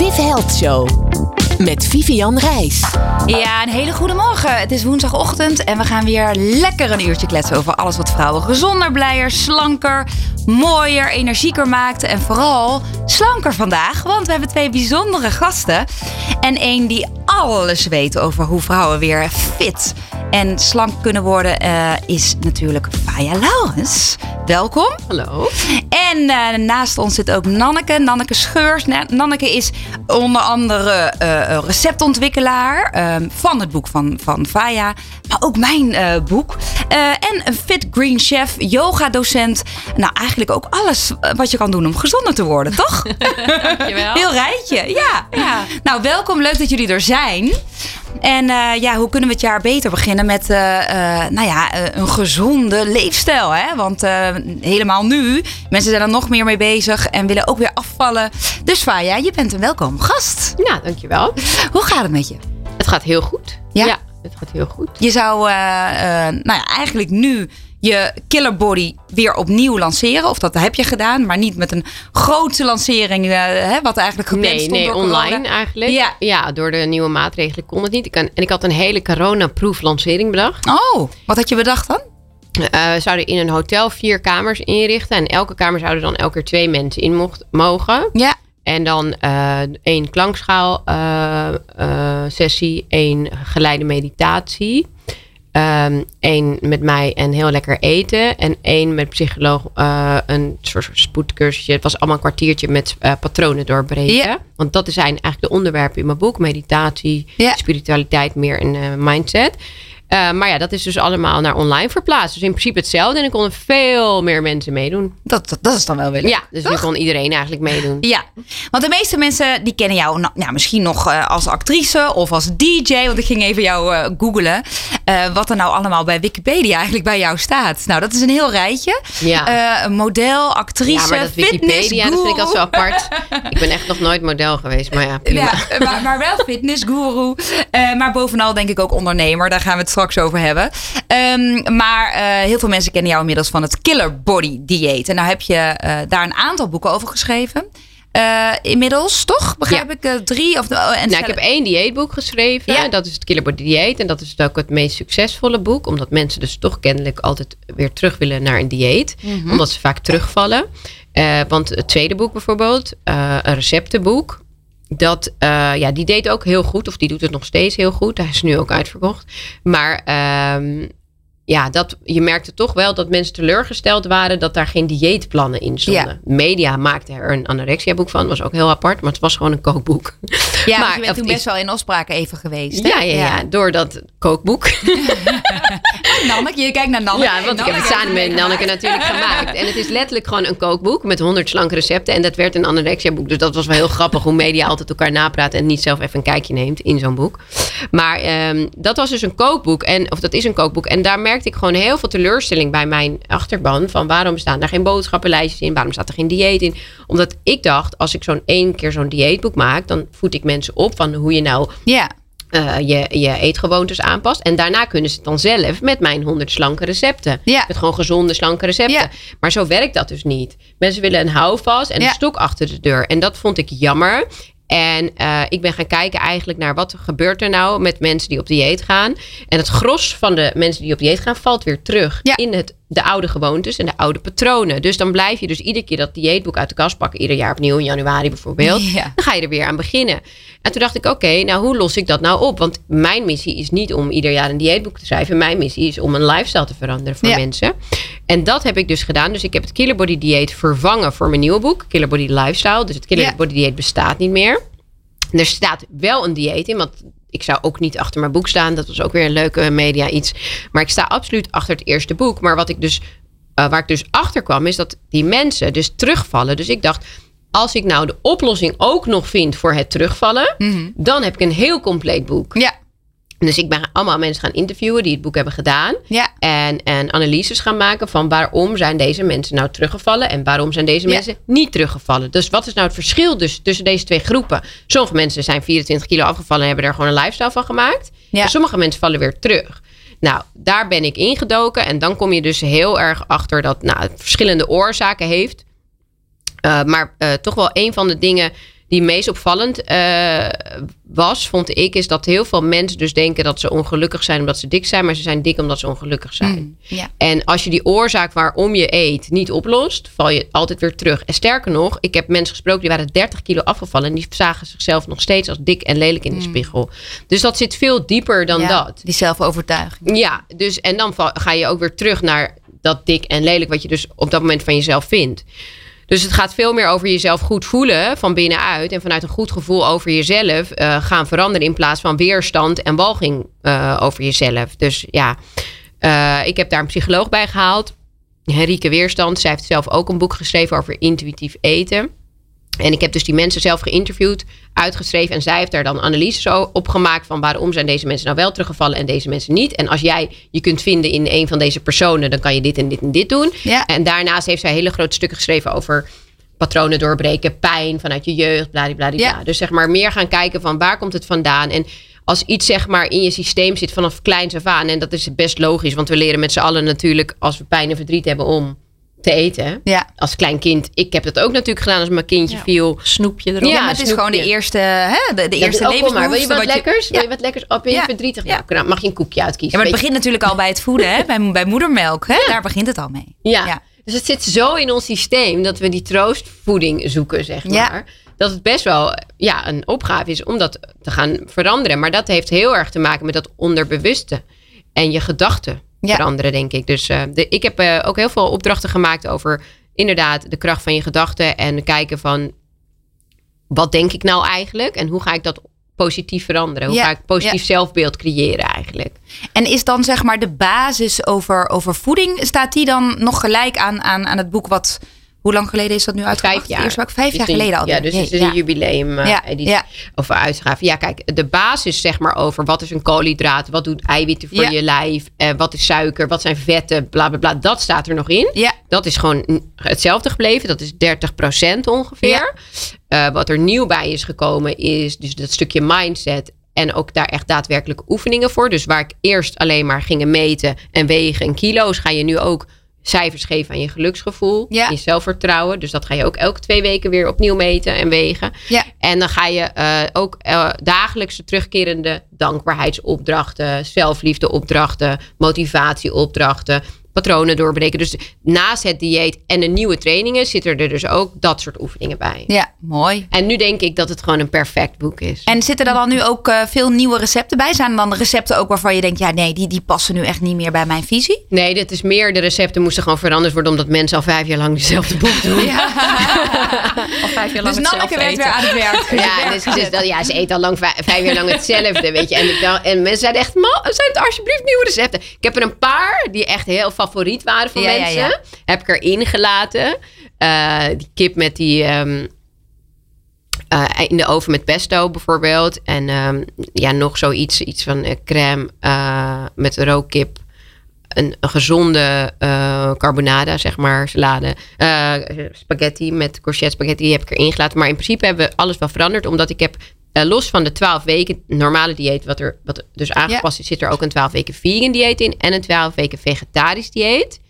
Viv Health Show. Met Vivian Reis. Ja, een hele goede morgen. Het is woensdagochtend en we gaan weer lekker een uurtje kletsen over alles wat vrouwen gezonder, blijer, slanker, mooier, energieker maakt. En vooral slanker vandaag, want we hebben twee bijzondere gasten. En één die alles weet over hoe vrouwen weer fit en slank kunnen worden, eh, is natuurlijk Faya Laurens. Welkom. Hallo. En eh, naast ons zit ook Nanneke, Nanneke Scheurs. Na- Nanneke is onder andere eh, receptontwikkelaar ehm, van het boek van, van Faya. Maar ook mijn boek. En een fit green chef, yoga docent. Nou, eigenlijk ook alles wat je kan doen om gezonder te worden, toch? Dankjewel. Heel rijtje, ja. Ja. Nou, welkom. Leuk dat jullie er zijn. En eh, ja, hoe kunnen we het jaar beter beginnen met eh, eh, nou ja, een gezonde leefstijl? Hè? Want helemaal nu, mensen zijn er nog meer mee bezig en willen ook weer afvallen. Dus Faya, je bent een welkom gast. Ja, dankjewel. Hoe gaat het met je? Het gaat heel goed. Ja? het gaat heel goed. Je zou nou ja, eigenlijk nu je Killer Body weer opnieuw lanceren. Of dat heb je gedaan, maar niet met een grote lancering, eh, hè, wat eigenlijk gepland Nee, stond nee, door online corona. eigenlijk. Ja. ja, door de nieuwe maatregelen kon het niet. Ik kan, en ik had een hele corona-proof lancering bedacht. Oh, wat had je bedacht dan? Eh, we zouden in een hotel vier kamers inrichten. En elke kamer zouden dan elke keer twee mensen in mocht, mogen. Ja. En dan eh één klankschaalsessie, sessie, één geleide meditatie. Ehm één met mij en heel lekker eten. En één met psycholoog, eh, een soort spoedcursusje. Het was allemaal een kwartiertje met eh, patronen doorbreken. Want dat zijn eigenlijk de onderwerpen in mijn boek. Meditatie, spiritualiteit meer en eh, mindset. Eh, maar ja, dat is dus allemaal naar online verplaatst. Dus in principe hetzelfde. En er konden veel meer mensen meedoen. Dat, dat, dat is dan wel weer leuk. Ja, dus nu kon iedereen eigenlijk meedoen. Ja, want de meeste mensen die kennen jou nou, misschien nog eh, als actrice of als DJ. Want ik ging even jou eh googlen. wat er nou allemaal bij Wikipedia eigenlijk bij jou staat. Nou, dat is een heel rijtje. Ja. Model, actrice, Ja, maar dat Wikipedia, dat vind ik al zo apart. Ik ben echt nog nooit model geweest, maar ja, prima. Ja, maar, maar wel fitnessguru. Maar bovenal denk ik ook ondernemer. Daar gaan we het straks over hebben. Ehm, maar eh, heel veel mensen kennen jou inmiddels van het Killer Body Dieet. En nou heb je eh, daar een aantal boeken over geschreven. Eh, inmiddels, toch? Begrijp Ja. ik? eh, drie? Of, oh, en Nou, ik heb één dieetboek geschreven. Ja. Dat is het Killer Body Dieet. En dat is ook het meest succesvolle boek. Omdat mensen dus toch kennelijk altijd weer terug willen naar een dieet. Mhm. Omdat ze vaak terugvallen. Want het tweede boek bijvoorbeeld, een receptenboek. Dat, eh, ja, die deed ook heel goed. Of die doet het nog steeds heel goed. Hij is nu ook uitverkocht. Maar ehm, ja, dat, je merkte toch wel dat mensen teleurgesteld waren dat daar geen dieetplannen in stonden. Media maakte er een anorexia-boek van. was ook heel apart, maar het was gewoon een kookboek. Ja, maar je bent toen is- best wel in opspraak even geweest. hè? Ja, ja, ja, door dat kookboek. Nanneke, je kijkt naar Nanneke. Ja, want ik heb het samen met Nanneke natuurlijk gemaakt. En het is letterlijk gewoon een kookboek met 100 slanke recepten. En dat werd een anorexia boek. Dus dat was wel heel grappig hoe media altijd elkaar napraat en niet zelf even een kijkje neemt in zo'n boek. Maar ehm, dat was dus een kookboek. En, of dat is een kookboek. En daar merkte ik gewoon heel veel teleurstelling bij mijn achterban. Van waarom staan daar geen boodschappenlijstjes in? Waarom staat er geen dieet in? Omdat ik dacht, als ik zo'n één keer zo'n dieetboek maak, dan voed ik mensen op van hoe je nou Ja, eh, je, je eetgewoontes aanpast. En daarna kunnen ze het dan zelf met mijn 100 slanke recepten. Ja. Met gewoon gezonde slanke recepten. Maar zo werkt dat dus niet. Mensen willen een houvast en een stok achter de deur. En dat vond ik jammer. En eh, ik ben gaan kijken eigenlijk naar wat gebeurt er nou met mensen die op dieet gaan. En het gros van de mensen die op dieet gaan valt weer terug Ja. in het, de oude gewoontes en de oude patronen. Dus dan blijf je dus iedere keer dat dieetboek uit de kast pakken. Ieder jaar opnieuw in januari bijvoorbeeld. Ja. Dan ga je er weer aan beginnen. En toen dacht ik, oké, nou hoe los ik dat nou op? Want mijn missie is niet om ieder jaar een dieetboek te schrijven. Mijn missie is om een lifestyle te veranderen voor Ja. mensen. En dat heb ik dus gedaan. Dus ik heb het Killer Body Dieet vervangen voor mijn nieuwe boek. Killer Body Lifestyle. Dus het Killer Ja. Body Dieet bestaat niet meer. Er staat wel een dieet in, want ik zou ook niet achter mijn boek staan. Dat was ook weer een leuke media iets. Maar ik sta absoluut achter het eerste boek. Maar wat ik dus, eh, waar ik dus achter kwam, is dat die mensen dus terugvallen. Dus ik dacht, als ik nou de oplossing ook nog vind voor het terugvallen, dan heb ik een heel compleet boek. ja, Dus ik ben allemaal mensen gaan interviewen die het boek hebben gedaan. ja. En, en analyses gaan maken van waarom zijn deze mensen nou teruggevallen en waarom zijn deze Ja. mensen niet teruggevallen. Dus wat is nou het verschil dus tussen deze twee groepen? Sommige mensen zijn 24 kilo afgevallen en hebben er gewoon een lifestyle van gemaakt. Ja. En sommige mensen vallen weer terug. Nou, daar ben ik ingedoken en dan kom je dus heel erg achter dat nou, het verschillende oorzaken heeft. Uh, maar uh, toch wel een van de dingen die meest opvallend eh, was, vond ik, is dat heel veel mensen dus denken dat ze ongelukkig zijn omdat ze dik zijn, maar ze zijn dik omdat ze ongelukkig zijn. Mm. En als je die oorzaak waarom je eet niet oplost, val je altijd weer terug. En sterker nog, ik heb mensen gesproken die waren 30 kilo afgevallen en die zagen zichzelf nog steeds als dik en lelijk in de spiegel. Dus dat zit veel dieper dan Mm. Ja, dat. Die zelfovertuiging. Ja, dus en dan val- ga je ook weer terug naar dat dik en lelijk wat je dus op dat moment van jezelf vindt. Dus het gaat veel meer over jezelf goed voelen van binnenuit en vanuit een goed gevoel over jezelf eh, gaan veranderen in plaats van weerstand en walging eh, over jezelf. Dus ja, eh, ik heb daar een psycholoog bij gehaald, Henrike Weerstand. Zij heeft zelf ook een boek geschreven over intuïtief eten. En ik heb dus die mensen zelf geïnterviewd, uitgeschreven. En zij heeft daar dan analyses op gemaakt van waarom zijn deze mensen nou wel teruggevallen en deze mensen niet. En als jij je kunt vinden in een van deze personen, dan kan je dit en dit en dit doen. Ja. En daarnaast heeft zij hele grote stukken geschreven over patronen doorbreken, pijn vanuit je jeugd, bladibladibla. Ja. Dus zeg maar meer gaan kijken van waar komt het vandaan. En als iets zeg maar in je systeem zit vanaf kleins af aan. En dat is best logisch, want we leren met z'n allen natuurlijk als we pijn en verdriet hebben om te eten. Ja. Als klein kind, ik heb dat ook natuurlijk gedaan als mijn kindje Ja. viel. Snoepje erop. Ja, maar het is gewoon de eerste, hè, de, de Ja, eerste kom maar. Wil je wat wat lekkers? Wil je wat lekkers? Oh, ben je Ja. verdrietig? Ja. Nou, mag je een koekje uitkiezen. Ja, maar het begint natuurlijk al bij het voeden, hè? Bij, bij moedermelk. Hè? Daar begint het al mee. Ja. Dus het zit zo in ons systeem dat we die troostvoeding zoeken, zeg Ja. maar. Dat het best wel ja, een opgave is om dat te gaan veranderen. Maar dat heeft heel erg te maken met dat onderbewuste. En je gedachten Ja. veranderen, denk ik. Dus eh, de, ik heb eh, ook heel veel opdrachten gemaakt over inderdaad de kracht van je gedachten. En kijken van wat denk ik nou eigenlijk? En hoe ga ik dat positief veranderen? Hoe Ja, ga ik positief zelfbeeld creëren eigenlijk? En is dan zeg maar de basis over, over voeding, staat die dan nog gelijk aan, aan, aan het boek wat, hoe lang geleden is dat nu uitgebracht? Vijf jaar. Vijf Dus jaar geleden al. Ja, dus het is een jubileum eh, Ja, editie. ja. Of uitgave. Ja, kijk, de basis zeg maar over wat is een koolhydraat, wat doet eiwitten voor je lijf, eh, wat is suiker, wat zijn vetten, bla bla bla. Dat staat er nog in. Ja. Dat is gewoon hetzelfde gebleven. Dat is 30% ongeveer. Eh, wat er nieuw bij is gekomen is dus dat stukje mindset. En ook daar echt daadwerkelijk oefeningen voor. Dus waar ik eerst alleen maar gingen meten en wegen en kilo's, ga je nu ook cijfers geven aan je geluksgevoel. Ja. Je zelfvertrouwen. Dus dat ga je ook elke twee weken weer opnieuw meten en wegen. Ja. En dan ga je eh, ook eh, dagelijkse terugkerende dankbaarheidsopdrachten, zelfliefdeopdrachten, motivatieopdrachten, patronen doorbreken. Dus naast het dieet en de nieuwe trainingen zitten er dus ook dat soort oefeningen bij. Ja, mooi. En nu denk ik dat het gewoon een perfect boek is. En zitten er dan nu ook eh, veel nieuwe recepten bij? Zijn er dan recepten ook waarvan je denkt, ja nee, die, die passen nu echt niet meer bij mijn visie? Nee, dit is meer, de recepten moesten gewoon veranderd worden omdat mensen al vijf jaar lang dezelfde boek doen. Al vijf jaar lang Dus Nanneke werd weer aan het werk. Ja, dus, dus dat, ja, ze eet al lang vijf, vijf jaar lang hetzelfde, weet je. En, ik dacht, en mensen zeiden echt, "Ma, zijn het alsjeblieft nieuwe recepten? Ik heb er een paar die echt heel favoriet waren Ja, ja, mensen. ja. Heb ik erin gelaten. Eh, die kip met die... ehm, eh, in de oven met pesto bijvoorbeeld. En ehm, ja, nog zoiets iets van eh, crème met rookkip. Een, gezonde eh, carbonara, zeg maar, salade. Eh, spaghetti met courgette spaghetti die heb ik erin gelaten. Maar in principe hebben we alles wel veranderd. Omdat ik heb, eh, los van de 12 weken normale dieet... wat er wat dus aangepast is, zit er ook een 12 weken vegan dieet in... en een 12 weken vegetarisch dieet.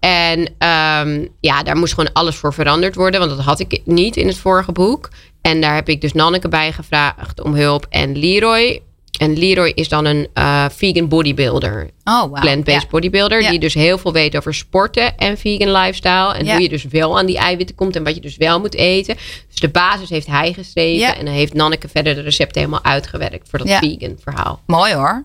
En ehm, ja, daar moest gewoon alles voor veranderd worden. Want dat had ik niet in het vorige boek. En daar heb ik dus Nanneke bij gevraagd om hulp. En Leroy. En Leroy is dan een eh, vegan bodybuilder. Oh, wow. Plant-based Ja. bodybuilder. Ja. Die dus heel veel weet over sporten en vegan lifestyle. En Ja. hoe je dus wel aan die eiwitten komt. En wat je dus wel moet eten. Dus de basis heeft hij geschreven. Ja. En dan heeft Nanneke verder de recepten helemaal uitgewerkt. Voor dat Ja. vegan verhaal. Mooi hoor.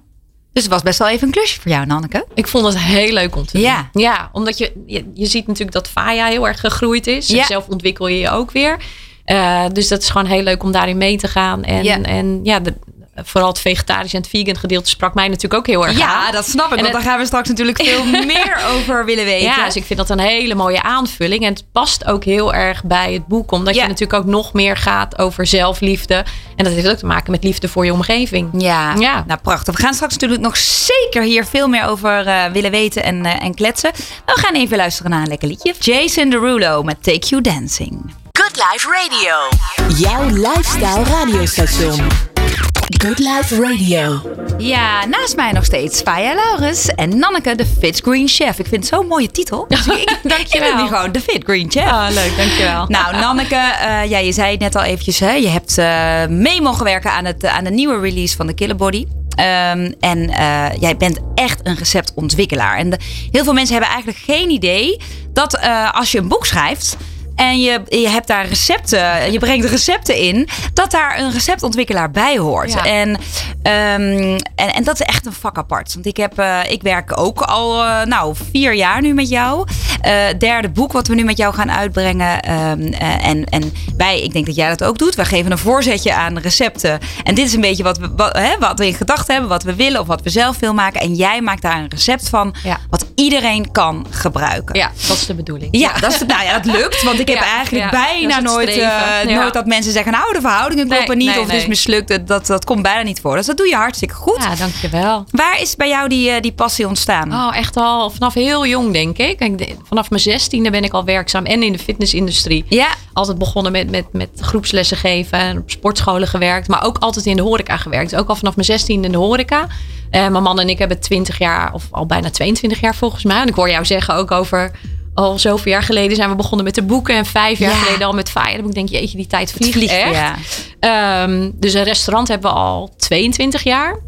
Dus het was best wel even een klusje voor jou, Nanneke. Ik vond het heel leuk om te doen. Ja. Ja, omdat je, je, je ziet natuurlijk dat Faya heel erg gegroeid is. Ja. Zelf ontwikkel je je ook weer. Eh, dus dat is gewoon heel leuk om daarin mee te gaan. En Ja. ja, en, ja de, vooral het vegetarisch en het vegan gedeelte sprak mij natuurlijk ook heel erg aan. Ja, dat snap ik. En Want het- daar gaan we straks natuurlijk veel meer over willen weten. Ja, dus ik vind dat een hele mooie aanvulling. En het past ook heel erg bij het boek. Omdat Ja. je natuurlijk ook nog meer gaat over zelfliefde. En dat heeft ook te maken met liefde voor je omgeving. Ja, Ja. nou prachtig. We gaan straks natuurlijk nog zeker hier veel meer over eh, willen weten en, eh, en kletsen. Maar we gaan even luisteren naar een lekker liedje. Jason Derulo met Take You Dancing. Good Life Radio. Jouw lifestyle radiostation. Good Life Radio. Ja, naast mij nog steeds Faya Laurens en Nanneke, de Fit Green Chef. Ik vind het zo'n mooie titel. Dankjewel. Ik gewoon de Fit Green Chef. Ah, leuk, dankjewel. Nou, Nanneke, eh, ja, je zei het net al eventjes. Hè? Je hebt eh, mee mogen werken aan, het, aan de nieuwe release van de Killer Body. Ehm, en eh, jij bent echt een receptontwikkelaar. En de- heel veel mensen hebben eigenlijk geen idee dat als je een boek schrijft. En je, je hebt daar recepten, je brengt recepten in, dat daar een receptontwikkelaar bij hoort. Ja. En, ehm, en, en dat is echt een vak apart. Want ik, heb, eh, ik werk ook al eh, nou, vier jaar nu met jou. Eh, derde boek wat we nu met jou gaan uitbrengen. Ehm, eh, en, en wij, ik denk dat jij dat ook doet. Wij geven een voorzetje aan recepten. En dit is een beetje wat we, wat, hè, wat we in gedachten hebben, wat we willen of wat we zelf willen maken. En jij maakt daar een recept van Ja. wat iedereen kan gebruiken. Ja, dat is de bedoeling. Ja, dat, is, nou ja, dat lukt. Want ik heb Ja, eigenlijk ja, bijna nooit, eh, nooit dat mensen zeggen... nou, de verhoudingen Nee, kloppen niet nee, of het is nee. mislukt. Dat, dat, dat komt bijna niet voor. Dus dat doe je hartstikke goed. Ja, dankjewel. Waar is bij jou die, eh, die passie ontstaan? Oh, echt al vanaf heel jong, denk ik. Ik Vanaf mijn zestiende ben ik al werkzaam en in de fitnessindustrie. Ja, Altijd begonnen met, met, met groepslessen geven en op sportscholen gewerkt. Maar ook altijd in de horeca gewerkt. Ook al vanaf mijn zestiende in de horeca. Eh, mijn man en ik hebben 20 jaar, of al bijna 22 jaar volgens mij. En ik hoor jou zeggen ook over... Al zoveel jaar geleden zijn we begonnen met de boeken. En vijf jaar Ja. geleden al met Fire. Dan ik denk, jeetje, die tijd vliegt, vliegt. echt. Ja. Ehm, dus een restaurant hebben we al 22 jaar.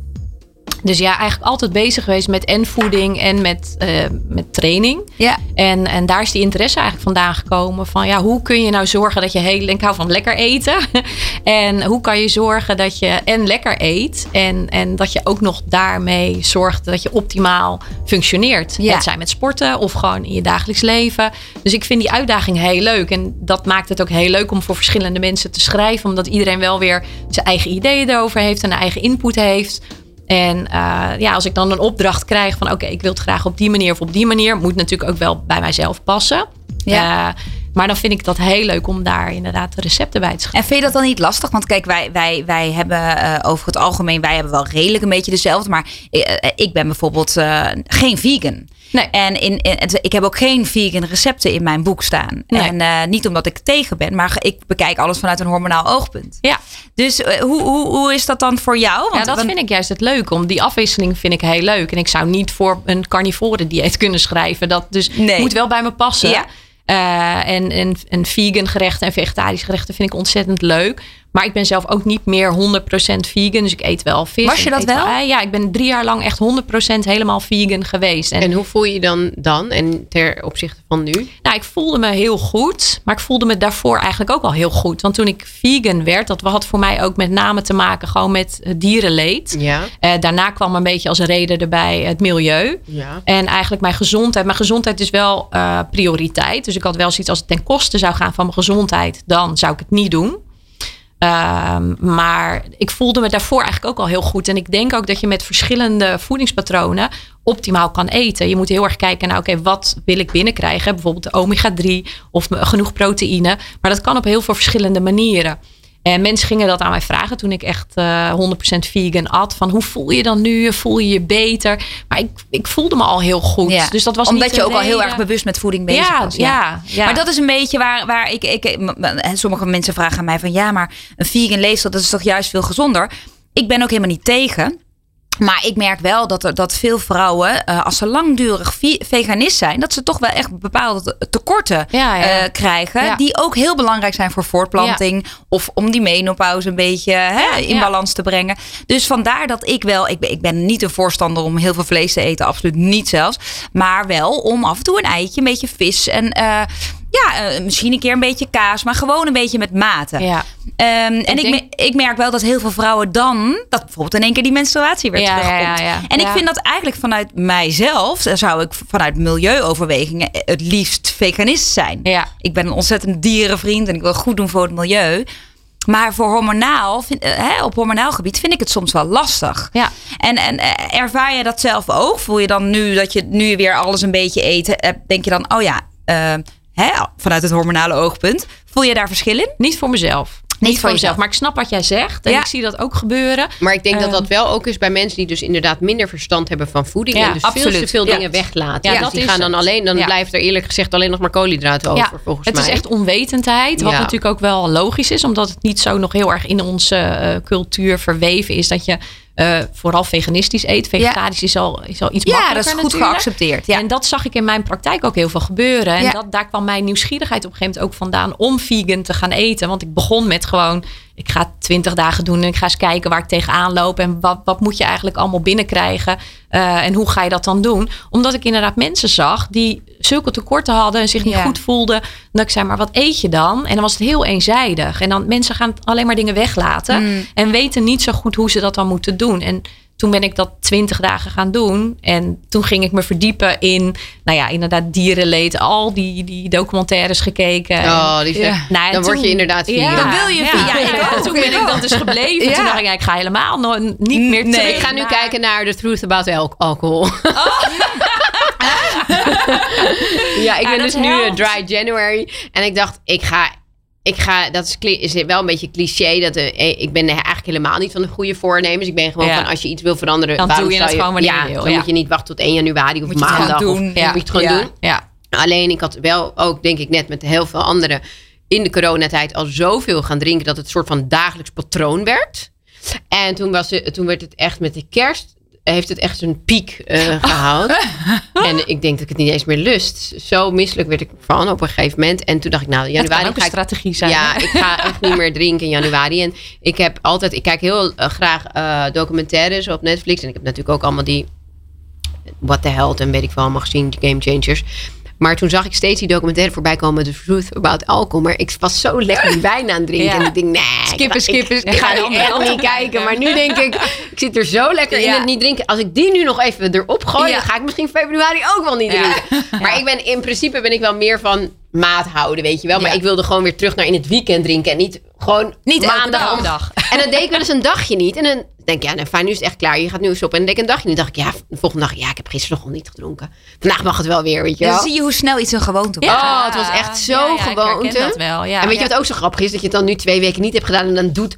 Dus ja, eigenlijk altijd bezig geweest met en voeding en met, eh, met training. Ja. En, en daar is die interesse eigenlijk vandaan gekomen. Van ja, hoe kun je nou zorgen dat je heel... Ik hou van lekker eten. en hoe kan je zorgen dat je en lekker eet. En, en dat je ook nog daarmee zorgt dat je optimaal functioneert. Ja. Het zijn met sporten of gewoon in je dagelijks leven. Dus ik vind die uitdaging heel leuk. En dat maakt het ook heel leuk om voor verschillende mensen te schrijven. Omdat iedereen wel weer zijn eigen ideeën erover heeft. En een eigen input heeft. En eh, ja, als ik dan een opdracht krijg van oké, ik wil het graag op die manier of op die manier, moet natuurlijk ook wel bij mijzelf passen. Ja. Eh, maar dan vind ik dat heel leuk om daar inderdaad de recepten bij te schrijven. En vind je dat dan niet lastig? Want kijk, wij, wij, wij hebben eh, over het algemeen, wij hebben wel redelijk een beetje dezelfde. Maar ik, ik ben bijvoorbeeld geen vegan. Nee. En in, in, ik heb ook geen vegan recepten in mijn boek staan. Nee. En eh, niet omdat ik tegen ben, maar ik bekijk alles vanuit een hormonaal oogpunt. Ja, Dus eh, hoe, hoe, hoe is dat dan voor jou? ja, dat vind ik juist het leuk. Om die afwisseling vind ik heel leuk. En ik zou niet voor een carnivore dieet kunnen schrijven. Dat dus Nee. moet wel bij me passen. Ja. Eh, en, en, en vegan gerechten en vegetarische gerechten vind ik ontzettend leuk. Maar ik ben zelf ook niet meer 100% vegan. Dus ik eet wel vis. Was je dat wel? Ja, ik ben drie jaar lang echt 100% helemaal vegan geweest. En, En hoe voel je je dan dan en ter opzichte van nu? nou, ik voelde me heel goed. Maar ik voelde me daarvoor eigenlijk ook al heel goed. Want toen ik vegan werd, dat had voor mij ook met name te maken gewoon met eh, dierenleed. Ja. Eh, daarna kwam een beetje als reden erbij het milieu. Ja. En eigenlijk mijn gezondheid. Mijn gezondheid is wel eh, prioriteit. Dus ik had wel zoiets als het ten koste zou gaan van mijn gezondheid. Dan zou ik het niet doen. Ehm, maar ik voelde me daarvoor eigenlijk ook al heel goed. En ik denk ook dat je met verschillende voedingspatronen optimaal kan eten. Je moet heel erg kijken naar, oké, wat wil ik binnenkrijgen? Bijvoorbeeld de omega-3 of genoeg proteïne. Maar dat kan op heel veel verschillende manieren. En mensen gingen dat aan mij vragen toen ik echt eh 100% vegan at. Van hoe voel je dan nu? Voel je je beter? Maar ik, ik voelde me al heel goed. Ja. Dus dat was Omdat je ook al heel erg bewust met voeding bezig ja, was. Ja, ja. Maar dat is een beetje waar, waar ik, ik, Sommige mensen vragen aan mij van ja, maar een vegan leefstijl, dat is toch juist veel gezonder. Ik ben ook helemaal niet tegen. Maar ik merk wel dat, er, dat veel vrouwen, eh, als ze langdurig ve- veganist zijn, dat ze toch wel echt bepaalde tekorten Ja, ja. eh, krijgen. Ja. Die ook heel belangrijk zijn voor voortplanting. Of om die menopauze een beetje hè, in balans te brengen. Dus vandaar dat ik wel, ik ben, ik ben niet een voorstander om heel veel vlees te eten. Absoluut niet zelfs. Maar wel om af en toe een eitje, een beetje vis en... eh, ja, eh, misschien een keer een beetje kaas, maar gewoon een beetje met mate. Ja. Ehm, en ik, denk- me- ik merk wel dat heel veel vrouwen dan, dat bijvoorbeeld in één keer die menstruatie weer Ja, terugkomt. ja. En ik vind dat eigenlijk vanuit mijzelf, eh, zou ik vanuit milieuoverwegingen het liefst veganist zijn. Ik ben een ontzettend dierenvriend en ik wil goed doen voor het milieu. Maar voor hormonaal, vind, eh, hè, op hormonaal gebied vind ik het soms wel lastig. Ja. En, en eh, ervaar je dat zelf ook? Voel je dan nu dat je nu weer alles een beetje eet? eh, Denk je dan, oh ja, eh, hè, vanuit het hormonale oogpunt, voel je daar verschil in? Niet voor mezelf. Niet voor jezelf. Maar ik snap wat jij zegt. En Ja. ik zie dat ook gebeuren. Maar ik denk dat Ehm. dat wel ook is bij mensen die dus inderdaad minder verstand hebben van voeding. Ja, en dus veel te absoluut. veel Ja. dingen weglaten. Ja, dus dat die is gaan dan het. alleen, dan Ja. blijft er eerlijk gezegd alleen nog maar koolhydraten over volgens het mij. is echt onwetendheid. Wat Ja. natuurlijk ook wel logisch is. Omdat het niet zo nog heel erg in onze eh, cultuur verweven is. Dat je eh, vooral veganistisch eet. Vegetarisch is, al, is al iets Ja, makkelijker dat is goed natuurlijk. geaccepteerd. Ja. En dat zag ik in mijn praktijk ook heel veel gebeuren. En Ja. dat, daar kwam mijn nieuwsgierigheid op een gegeven moment ook vandaan om vegan te gaan eten. Want ik begon met gewoon, ik ga twintig dagen doen en ik ga eens kijken waar ik tegenaan loop. En wat, wat moet je eigenlijk allemaal binnenkrijgen? Eh, en hoe ga je dat dan doen? Omdat ik inderdaad mensen zag die zulke tekorten hadden en zich niet Ja. goed voelden. En dat ik zei, maar wat eet je dan? En dan was het heel eenzijdig. En dan mensen gaan alleen maar dingen weglaten. Mm. En weten niet zo goed hoe ze dat dan moeten doen. En toen ben ik dat twintig dagen gaan doen. En toen ging ik me verdiepen in, nou ja, inderdaad dierenleed. Al die, die documentaires gekeken. En- Oh, die Ja. Nou, dan word toen- je inderdaad vegan. Ja, Dan wil je ja. ik. Toen ben Ik dat dus gebleven. Ja. Toen dacht ik, ja, ik ga helemaal no- niet meer Nee. terug Ik ga nu naar- kijken naar The Truth About al- Alcohol. ja, ik Ja, ben dus nu eh, helpt. Dry January. En ik dacht, ik ga... Ik ga, dat is, is wel een beetje cliché. Dat, eh, ik ben eigenlijk helemaal niet van de goede voornemens. Ik ben gewoon Ja. van als je iets wil veranderen. Dan doe je het gewoon wanneer ja, je wil, Dan ja. moet je niet wachten tot 1 januari of Moet je het maandag. gewoon of, doen. moet Ja. je het gewoon Ja. doen. Ja. Alleen ik had wel ook, denk ik net met heel veel anderen... in de coronatijd al zoveel gaan drinken... dat het een soort van dagelijks patroon werd. En toen, was het, toen werd het echt met de kerst... heeft het echt een piek eh, gehaald. en ik denk dat ik het niet eens meer lust. Zo misselijk werd ik van op een gegeven moment. En toen dacht ik, nou, in Dat kan januari ook een ga ik strategie zijn. ja, ik ga echt niet meer drinken in januari. En ik heb altijd, ik kijk heel eh, graag eh, documentaires op Netflix. En ik heb natuurlijk ook allemaal die What the Hell en weet ik wel allemaal gezien, die Game Changers. Maar toen zag ik steeds die documentaire voorbij komen, The Truth About Alcohol. Maar ik was zo lekker die wijn aan het drinken. Ja. En ik denk, nee. Skippen, skippen, Ik, ga die andere echt niet kijken. Maar nu denk ik, ik zit er zo lekker in het niet drinken. Als ik die nu nog even erop gooi, Ja. dan ga ik misschien februari ook wel niet drinken. Maar ik ben, in principe ben ik wel meer van maat houden, weet je wel. Maar Ja. ik wilde gewoon weer terug naar in het weekend drinken. En niet gewoon Niet maandag. dag. En dan deed ik wel eens een dagje niet. En dan denk ik, ja, nou fijn, nu is het echt klaar. Je gaat nu eens op. En dan deed ik een dagje niet. Dan dacht ik, ja, de volgende dag, ja, ik heb gisteren nog niet gedronken. Vandaag mag het wel weer, weet je wel. Dan zie je hoe snel iets een gewoonte wordt. Oh, het was echt zo Ja, ja, gewoonte. dat wel. Ja. en weet je wat ook zo grappig is? Dat je het dan nu twee weken niet hebt gedaan. En dan doet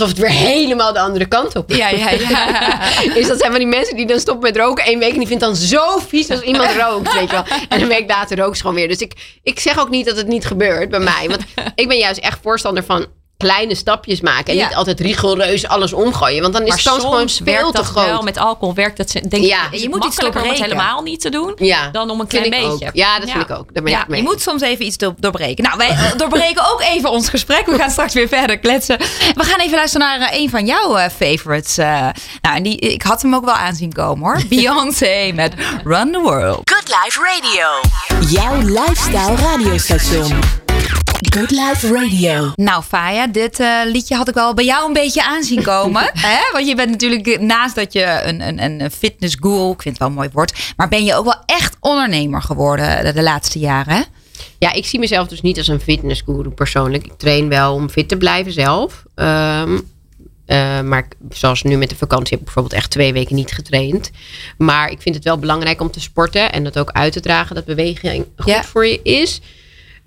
alsof het weer helemaal de andere kant op Ja, ja, ja. is dat zijn van die mensen die dan stoppen met roken één week en die vindt dan zo vies als iemand rookt, weet je wel. En een week later rookt ze gewoon weer. Dus ik, ik zeg ook niet dat het niet gebeurt bij mij. Want ik ben juist echt voorstander van kleine stapjes maken. En Ja. niet altijd rigoureus alles omgooien. Want dan is maar de kans gewoon soms veel te dat groot. wel. Met alcohol werkt dat, denk Ja. ik, Je het moet iets makkelijker om het doorbreken. helemaal niet te doen. ja, Dan om een klein beetje. Ook. Ja, dat Ja. vind ik ook. Daar ben Ja, ik mee. je moet soms even iets do- doorbreken. Nou, wij eh, doorbreken ook even ons gesprek. We gaan straks weer verder kletsen. We gaan even luisteren naar eh, een van jouw eh, favorites. eh. nou, en die, ik had hem ook wel aanzien komen hoor. Beyoncé met Run the World. Good Life Radio. Jouw lifestyle radiostation. Good Life Radio. Nou, Faya, dit eh, liedje had ik wel bij jou een beetje aanzien komen. hè? Want je bent natuurlijk eh, naast dat je een, een, een fitnessguru, ik vind het wel een mooi woord, maar ben je ook wel echt ondernemer geworden de, de laatste jaren. Hè? Ja, ik zie mezelf dus niet als een fitnessguru persoonlijk. Ik train wel om fit te blijven zelf. Ehm, eh, maar zoals nu met de vakantie heb ik bijvoorbeeld echt twee weken niet getraind. Maar ik vind het wel belangrijk om te sporten en dat ook uit te dragen dat beweging goed Ja. voor je is.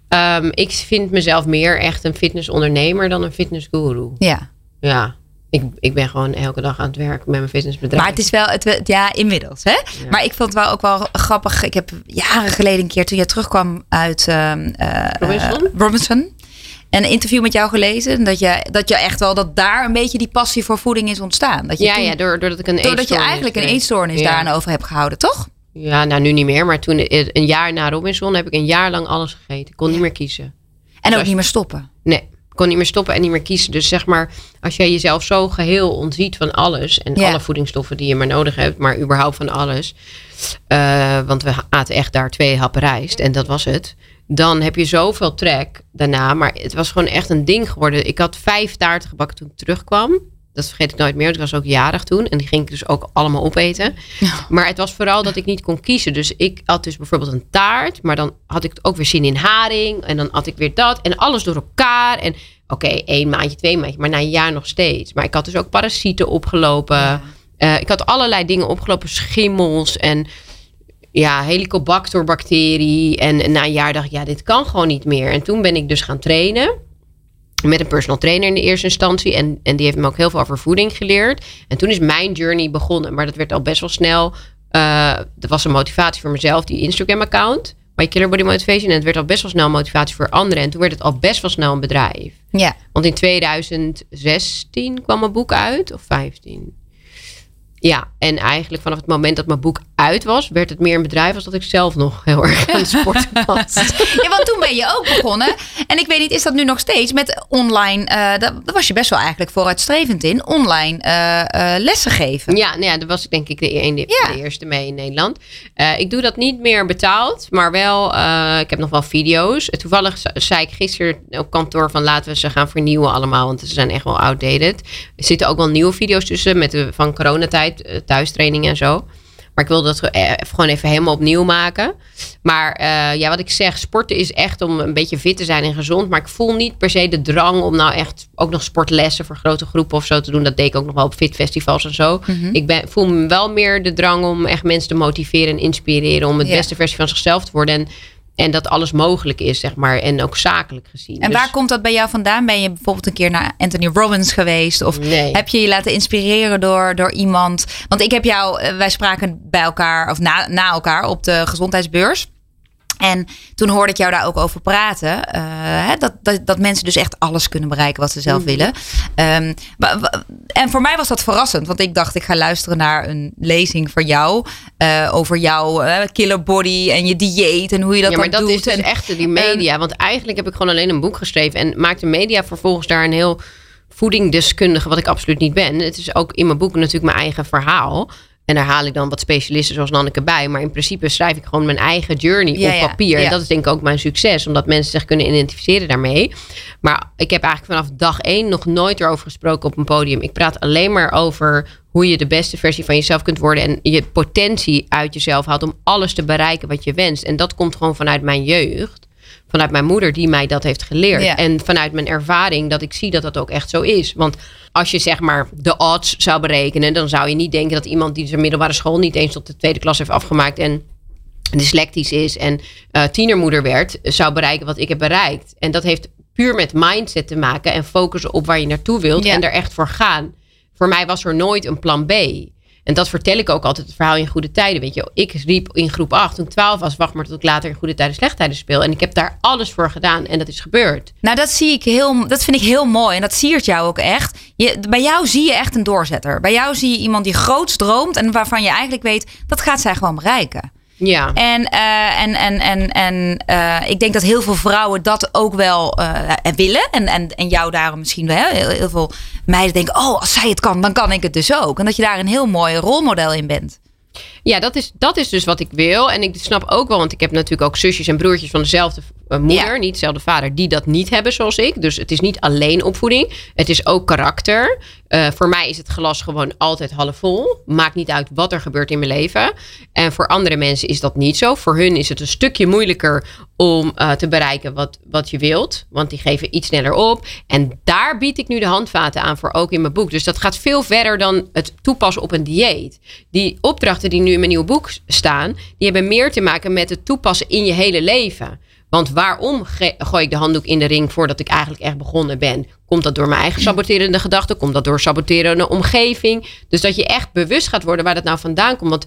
Ehm, ik vind mezelf meer echt een fitnessondernemer dan een fitnessguru. Ja. Ja, ik, ik ben gewoon elke dag aan het werk met mijn fitnessbedrijf. Maar het is wel, het, ja, inmiddels. Hè? Maar ik vond het wel ook wel grappig. Ik heb jaren geleden een keer, toen je terugkwam uit eh, Robinson? eh, Robinson, een interview met jou gelezen. Dat je, dat je echt wel, dat daar een beetje die passie voor voeding is ontstaan. Dat je ja, toen- ja door, doordat ik een doordat je eetstoornis eigenlijk een eetstoornis Ja. daaraan over hebt gehouden, toch? Ja, nou nu niet meer. Maar toen eh, een jaar na Robinson heb ik een jaar lang alles gegeten. Ik kon niet meer kiezen. En ook Zoals- niet meer stoppen. Nee, ik kon niet meer stoppen en niet meer kiezen. Dus zeg maar, als jij jezelf zo geheel ontziet van alles... en Ja. alle voedingsstoffen die je maar nodig hebt... maar überhaupt van alles... eh, want we aten echt daar twee happen rijst en dat was het... dan heb je zoveel trek daarna. Maar het was gewoon echt een ding geworden. Ik had vijf taarten gebakken toen ik terugkwam... Dat vergeet ik nooit meer. Ik was ook jarig toen. En die ging ik dus ook allemaal opeten. Maar het was vooral dat ik niet kon kiezen. Dus ik had dus bijvoorbeeld een taart. Maar dan had ik ook weer zin in haring. En dan had ik weer dat. En alles door elkaar. En oké, één maandje, twee maandje. Maar na een jaar nog steeds. Maar ik had dus ook parasieten opgelopen. Eh, ik had allerlei dingen opgelopen. Schimmels en ja, helicobacter bacterie. En na een jaar dacht ik, ja, dit kan gewoon niet meer. En toen ben ik dus gaan trainen. Met een personal trainer in de eerste instantie. En, en die heeft me ook heel veel over voeding geleerd. En toen is mijn journey begonnen. Maar dat werd al best wel snel. Uh, dat was een motivatie voor mezelf, die Instagram-account. My Killer Body Motivation. En het werd al best wel snel motivatie voor anderen. En toen werd het al best wel snel een bedrijf. Ja. Want in 2016 kwam mijn boek uit. Of 15. Ja, en eigenlijk vanaf het moment dat mijn boek uit was, werd het meer een bedrijf als dat ik zelf nog heel erg aan het sporten was. ja, want toen ben je ook begonnen. En ik weet niet, is dat nu nog steeds met online? Uh, daar was je best wel eigenlijk vooruitstrevend in. Online uh, uh, lessen geven. Ja, nou ja, daar was ik denk ik de, de, ja. de eerste mee in Nederland. ik doe dat niet meer betaald, maar wel, ik heb nog wel video's. Toevallig zei ik gisteren op kantoor van laten we ze gaan vernieuwen allemaal, want ze zijn echt wel outdated. Er zitten ook wel nieuwe video's tussen met de, van coronatijd, thuistraining en zo. Maar ik wil dat eh, gewoon even helemaal opnieuw maken. Maar uh, ja, wat ik zeg, sporten is echt om een beetje fit te zijn en gezond. Maar ik voel niet per se de drang om nou echt ook nog sportlessen voor grote groepen of zo te doen. Dat deed ik ook nog wel op fitfestivals en zo. Mm -hmm. Ik ben, voel wel meer de drang om echt mensen te motiveren en inspireren. Om het beste versie van zichzelf te worden. En en dat alles mogelijk is, zeg maar. En ook zakelijk gezien. En dus, waar komt dat bij jou vandaan? Ben je bijvoorbeeld een keer naar Anthony Robbins geweest? Of nee. heb je je laten inspireren door, door iemand? Want ik heb jou, eh, wij spraken bij elkaar, of na, na elkaar op de gezondheidsbeurs. En toen hoorde ik jou daar ook over praten. Uh, hè, dat, dat, dat mensen dus echt alles kunnen bereiken wat ze zelf mm. willen. Um, en voor mij was dat verrassend. Want ik dacht, ik ga luisteren naar een lezing van jou. Uh, over jouw uh, killer body en je dieet en hoe je dat ja, maar dat doet. is dus en, echt die media. want eigenlijk heb ik gewoon alleen een boek geschreven. En maakte media vervolgens daar een heel voedingdeskundige, wat ik absoluut niet ben. Het is ook in mijn boek natuurlijk mijn eigen verhaal. En daar haal ik dan wat specialisten zoals Nanneke bij. Maar in principe schrijf ik gewoon mijn eigen journey Ja, op ja, papier. ja. En dat is denk ik ook mijn succes. Omdat mensen zich kunnen identificeren daarmee. Maar ik heb eigenlijk vanaf dag één nog nooit erover gesproken op een podium. Ik praat alleen maar over hoe je de beste versie van jezelf kunt worden. En je potentie uit jezelf haalt om alles te bereiken wat je wenst. En dat komt gewoon vanuit mijn jeugd. Vanuit mijn moeder die mij dat heeft geleerd. Ja. En vanuit mijn ervaring dat ik zie dat dat ook echt zo is. Want als je zeg maar de odds zou berekenen, dan zou je niet denken dat iemand die zijn middelbare school niet eens tot de tweede klas heeft afgemaakt en dyslectisch is en uh, tienermoeder werd, zou bereiken wat ik heb bereikt. En dat heeft puur met mindset te maken en focussen op waar je naartoe wilt Ja. en er echt voor gaan. Voor mij was er nooit een plan B. En dat vertel ik ook altijd het verhaal in goede tijden. Weet je, ik riep in groep 8 toen ik 12 was, wacht maar tot ik later in goede tijden, slechte tijden speel. En ik heb daar alles voor gedaan en dat is gebeurd. Nou, dat zie ik heel, dat vind ik heel mooi. En dat siert jou ook echt. Je, bij jou zie je echt een doorzetter. Bij jou zie je iemand die groots droomt en waarvan je eigenlijk weet, dat gaat zij gewoon bereiken. Ja. En, eh, en, en, en, en eh, ik denk dat heel veel vrouwen dat ook wel eh, willen. En, en, en jou daarom misschien wel. Heel, heel veel meiden denken, oh, als zij het kan, dan kan ik het dus ook. En dat je daar een heel mooi rolmodel in bent. Ja, dat is, dat is dus wat ik wil. En ik snap ook wel, want ik heb natuurlijk ook zusjes en broertjes van dezelfde eh, moeder, Ja. niet dezelfde vader, die dat niet hebben zoals ik. Dus het is niet alleen opvoeding, het is ook karakter. Eh, voor mij is het glas gewoon altijd half vol. Maakt niet uit wat er gebeurt in mijn leven. En voor andere mensen is dat niet zo. Voor hun is het een stukje moeilijker om eh, te bereiken wat, wat je wilt. Want die geven iets sneller op. En daar bied ik nu de handvaten aan voor ook in mijn boek. Dus dat gaat veel verder dan het toepassen op een dieet. Die opdrachten die nu in mijn nieuwe boek staan, die hebben meer te maken met het toepassen in je hele leven. Want waarom gooi ik de handdoek in de ring voordat ik eigenlijk echt begonnen ben? Komt dat door mijn eigen saboterende gedachten? Komt dat door saboterende omgeving? Dus dat je echt bewust gaat worden waar dat nou vandaan komt. Want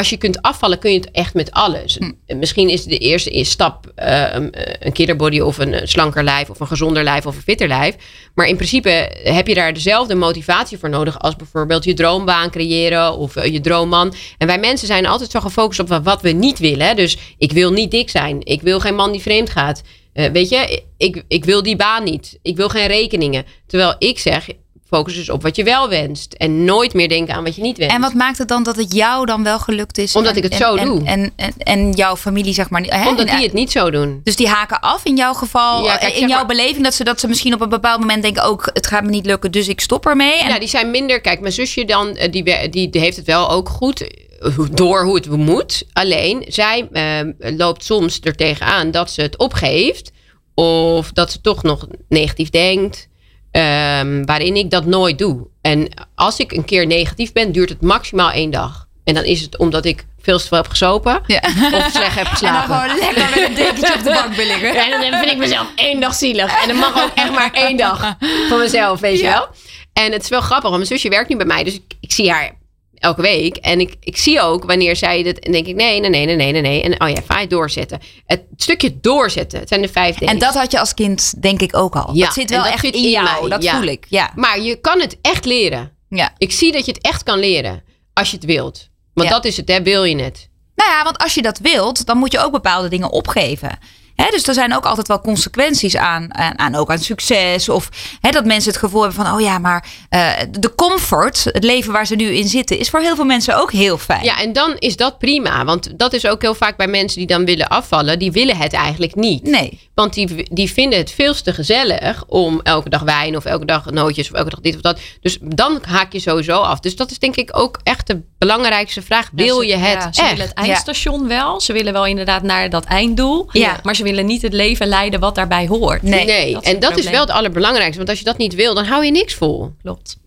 als je kunt afvallen, kun je het echt met alles. Misschien is de eerste stap eh, een, een killerbody of een slanker lijf of een gezonder lijf of een fitter lijf. Maar in principe heb je daar dezelfde motivatie voor nodig als bijvoorbeeld je droombaan creëren of eh, je droomman. En wij mensen zijn altijd zo gefocust op wa- wat we niet willen. Dus ik wil niet dik zijn. Ik wil geen man die vreemd gaat. Eh, weet je, ik, ik wil die baan niet. Ik wil geen rekeningen. Terwijl ik zeg, focus dus op wat je wel wenst. En nooit meer denken aan wat je niet wenst. En wat maakt het dan dat het jou dan wel gelukt is? Omdat En- ik het zo en, doe. En, en, en jouw familie, zeg maar. Hè? Omdat die het niet zo doen. Dus die haken af in jouw geval, Ja, kijk, in jouw maar- beleving, dat ze, dat ze misschien op een bepaald moment denken: ook het gaat me niet lukken, dus ik stop ermee. En, Ja, die zijn minder. Kijk, mijn zusje dan, eh, die, die, heeft het wel ook goed eh, door hoe het moet. Alleen, zij eh, loopt soms er tegenaan dat ze het opgeeft. Of dat ze toch nog negatief denkt. Ehm, waarin ik dat nooit doe. En als ik een keer negatief ben, duurt het maximaal één dag. En dan is het omdat ik veel te veel heb gesopen. Ja. Of slecht heb En dan geslapen. gewoon lekker met een dekentje op de bank willen liggen. Ja, en dan vind ik mezelf één dag zielig. En dat mag ook echt maar één dag van mezelf, weet je Ja. wel. En het is wel grappig, want mijn zusje werkt nu bij mij. Dus ik, ik zie haar elke week. En ik, ik zie ook wanneer zij dit... En denk ik, nee, nee, nee, nee, nee, nee. En oh ja, vaai doorzetten. Het stukje doorzetten. Het zijn de vijf dingen. En dat had je als kind denk ik ook al. Ja, dat zit wel dat echt in jou. Dat ja. voel ik. Ja. Maar je kan het echt leren. ja. Ik zie dat je het echt kan leren. Als je het wilt. Want Ja. dat is het, hè. Wil je het? Nou ja, want als je dat wilt, dan moet je ook bepaalde dingen opgeven. Hè, dus er zijn ook altijd wel consequenties aan, aan, aan ook aan succes. Of hè, dat mensen het gevoel hebben van, oh ja, maar eh, de comfort, het leven waar ze nu in zitten, is voor heel veel mensen ook heel fijn. Ja, en dan is dat prima. Want dat is ook heel vaak bij mensen die dan willen afvallen. Die willen het eigenlijk niet. Nee. Want die, die vinden het veel te gezellig om elke dag wijn of elke dag nootjes of elke dag dit of dat. Dus dan haak je sowieso af. Dus dat is denk ik ook echt de belangrijkste vraag. Wil Ja, ze- je het ja, ze echt? willen het eindstation wel. Ze willen wel inderdaad naar dat einddoel. Ja. Maar ze willen niet het leven leiden wat daarbij hoort. Nee. Nee, dat en dat is wel het allerbelangrijkste. Want als je dat niet wil, dan hou je niks vol. Klopt.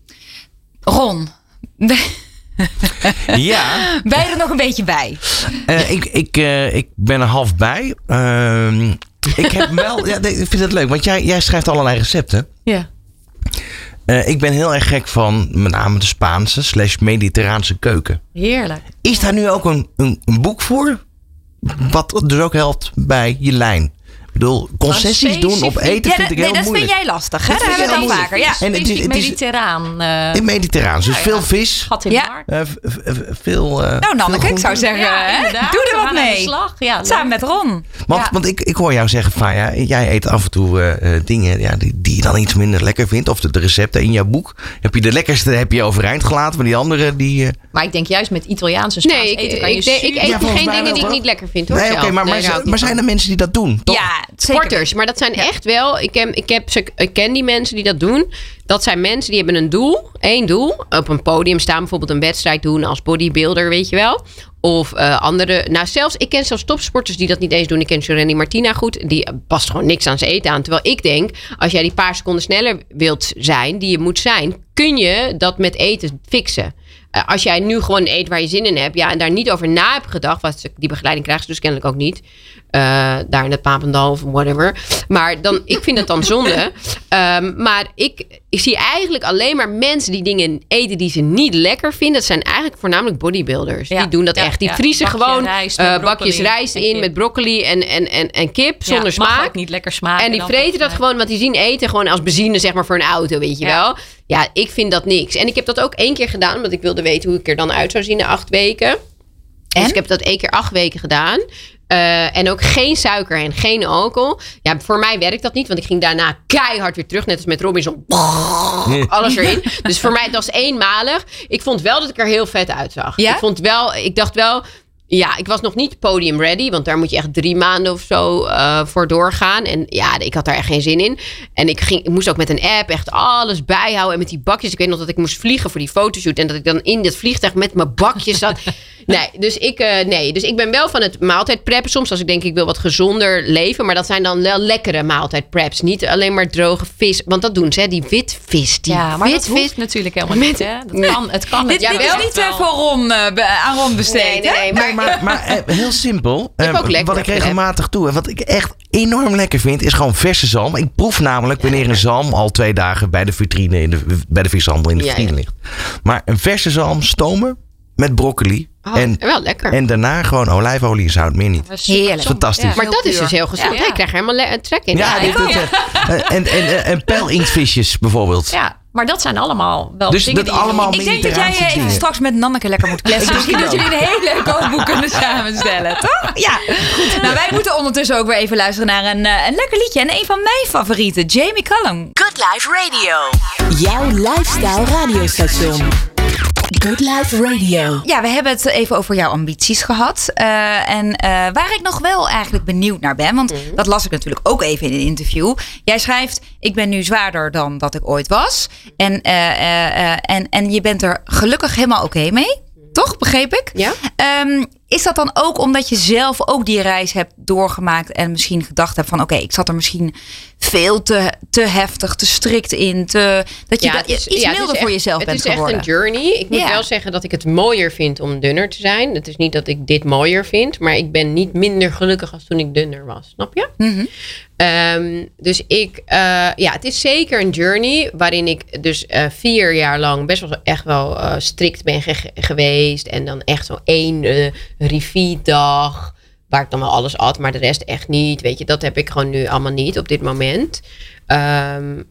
Ron, Ja, ben je er nog een beetje bij? eh, ik, ik, eh, ik ben er half bij. Ehm, ik heb wel, ja, ik vind het leuk, want jij, jij schrijft allerlei recepten. Ja. Eh, ik ben heel erg gek van met name de Spaanse slash mediterraanse keuken. Heerlijk. Is daar nu ook een, een, een boek voor? Wat dus ook helpt bij je lijn. Ik bedoel, concessies doen op eten Ja, vind ik nee, heel dat moeilijk. vind jij lastig. Hè? Dat hebben we ik heel vaker. Ja. En het is- Specifiek het is- mediterraan. eh, In mediterraans, dus veel vis. gat in Ja. eh, veel. eh, Nou, Nanneke, ik zou zeggen, Ja, hè? doe er wat mee. slag. Ja. Samen met Ron. Want, Ja. want ik, ik hoor jou zeggen, Faya, jij eet af en toe eh, eh, dingen ja, die, die je dan iets minder lekker vindt. Of de, de recepten in jouw boek. Heb je de lekkerste heb je overeind gelaten, maar die andere die... eh, Maar ik denk juist met Italiaans en Spaans Nee, ik, eten kan je ik, ik, eet Ja, geen dingen die ik niet lekker vind hoor. nee, oké, maar, Nee, ik zijn er mensen die dat doen? Toch? Ja. Sporters, maar dat zijn echt wel. Ik, heb, ik, heb, ze- ik ken die mensen die dat doen. Dat zijn mensen die hebben een doel, één doel. Op een podium staan, bijvoorbeeld een wedstrijd doen als bodybuilder, weet je wel. Of eh, andere. Nou, zelfs, ik ken zelfs topsporters die dat niet eens doen. Ik ken Jorenny Martina goed. Die past gewoon niks aan zijn eten aan. Terwijl ik denk, als jij die paar seconden sneller wilt zijn, die je moet zijn, kun je dat met eten fixen. Eh, als jij nu gewoon eet waar je zin in hebt, ja, en daar niet over na hebt gedacht, wat die begeleiding krijgen ze dus kennelijk ook niet. eh, daar in het Papendal of whatever. Maar dan, ik vind het dan zonde. Ehm, maar ik, ik zie eigenlijk alleen maar mensen die dingen eten die ze niet lekker vinden. Dat zijn eigenlijk voornamelijk bodybuilders. Ja. Die doen dat Ja, echt. Die ja. vriezen Bakje gewoon rijst eh, bakjes rijst in kip. met broccoli en, en, en, en kip zonder smaak. ook niet lekker smaken. En die vreten dat gewoon, want die zien eten gewoon als benzine, zeg maar, voor een auto, weet je wel. Ja, ik vind dat niks. En ik heb dat ook één keer gedaan, omdat ik wilde weten hoe ik er dan uit zou zien na acht weken. En? Dus ik heb dat één keer acht weken gedaan. Eh, en ook geen suiker en geen alcohol. Ja, voor mij werkt dat niet, want ik ging daarna keihard weer terug. Net als met Robinson. Alles erin. Dus voor mij, het was eenmalig. Ik vond wel dat ik er heel vet uitzag. Ja? Ik vond wel, ik dacht wel, ja, ik was nog niet podium ready. Want daar moet je echt drie maanden of zo eh, voor doorgaan. En ja, ik had daar echt geen zin in. En ik, ging, ik moest ook met een app echt alles bijhouden. En met die bakjes. Ik weet nog dat ik moest vliegen voor die fotoshoot. En dat ik dan in dit vliegtuig met mijn bakjes zat. Nee, dus ik, eh, nee, dus ik ben wel van het maaltijd preppen. Soms als ik denk ik wil wat gezonder leven. Maar dat zijn dan wel lekkere maaltijd preps. Niet alleen maar droge vis. Want dat doen ze, hè, die witvis. Die Ja, maar dat hoeft natuurlijk helemaal niet. Hè? Dat kan, het kan. Dit, het dit Jawel. is niet eh, voor Ron, eh, be- aan Ron besteed. Nee, nee, nee. Maar, Maar, maar eh, heel simpel. Ik Eh, ook lekker wat ik regelmatig doe en wat ik echt enorm lekker vind, is gewoon verse zalm. Ik proef namelijk wanneer een zalm al twee dagen bij de vitrine, in de, bij de vishandel in de vitrine ligt. Maar een verse zalm stomen met broccoli. Oh, en, wel lekker. en daarna gewoon olijfolie en zout, meer niet. Heerlijk. Fantastisch. maar dat is dus heel gezond. Ja. krijg helemaal le- trek in. Ja, dit, eh, eh, en, en, en, en pelinktvisjes bijvoorbeeld. Ja, maar dat zijn allemaal wel Dus dingen dat die je- allemaal Ik denk dat jij eh, even dingen. straks met Nanneke lekker moet kletsen. Misschien dat jullie een heel leuk kookboek kunnen samenstellen, toch? Ja. Goed. Nou, wij moeten ondertussen ook weer even luisteren naar een, eh, een lekker liedje. En een van mijn favorieten, Jamie Cullum. Good Life Radio. Jouw lifestyle radiostation. Good Life Radio. Ja, we hebben het even over jouw ambities gehad. Eh, en eh, waar ik nog wel eigenlijk benieuwd naar ben, want dat las ik natuurlijk ook even in een interview. Jij schrijft: Ik ben nu zwaarder dan dat ik ooit was. En, eh, eh, eh, en, en je bent er gelukkig helemaal oké mee. Toch? Begreep ik? Ja. Ehm, is dat dan ook omdat je zelf ook die reis hebt doorgemaakt en misschien gedacht hebt van oké, ik zat er misschien veel te, te heftig, te strikt in, te, dat je Ja, dat het is- iets ja, het milder voor jezelf het bent is echt geworden? een journey. Ik moet Ja. wel zeggen dat ik het mooier vind om dunner te zijn. Het is niet dat ik dit mooier vind, maar ik ben niet minder gelukkig als toen ik dunner was. Snap je? Mhm. Ehm, dus ik, eh, ja, het is zeker een journey waarin ik dus eh, vier jaar lang best wel echt wel eh, strikt ben ge- geweest. En dan echt zo één review-dag waar ik dan wel alles at, maar de rest echt niet. Weet je, dat heb ik gewoon nu allemaal niet op dit moment. Ehm,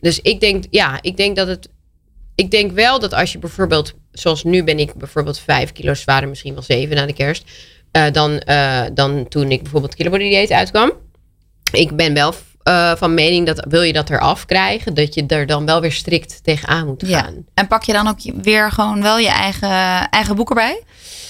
dus ik denk, ja, ik denk dat het. Ik denk wel dat als je bijvoorbeeld, zoals nu ben ik bijvoorbeeld vijf kilo zwaarder, misschien wel zeven na de kerst. eh, dan, eh, dan toen ik bijvoorbeeld kilobody dieet uitkwam. Ik ben wel eh, van mening dat wil je dat eraf krijgen, dat je er dan wel weer strikt tegenaan moet Ja. gaan. En pak je dan ook weer gewoon wel je eigen, eigen boek erbij?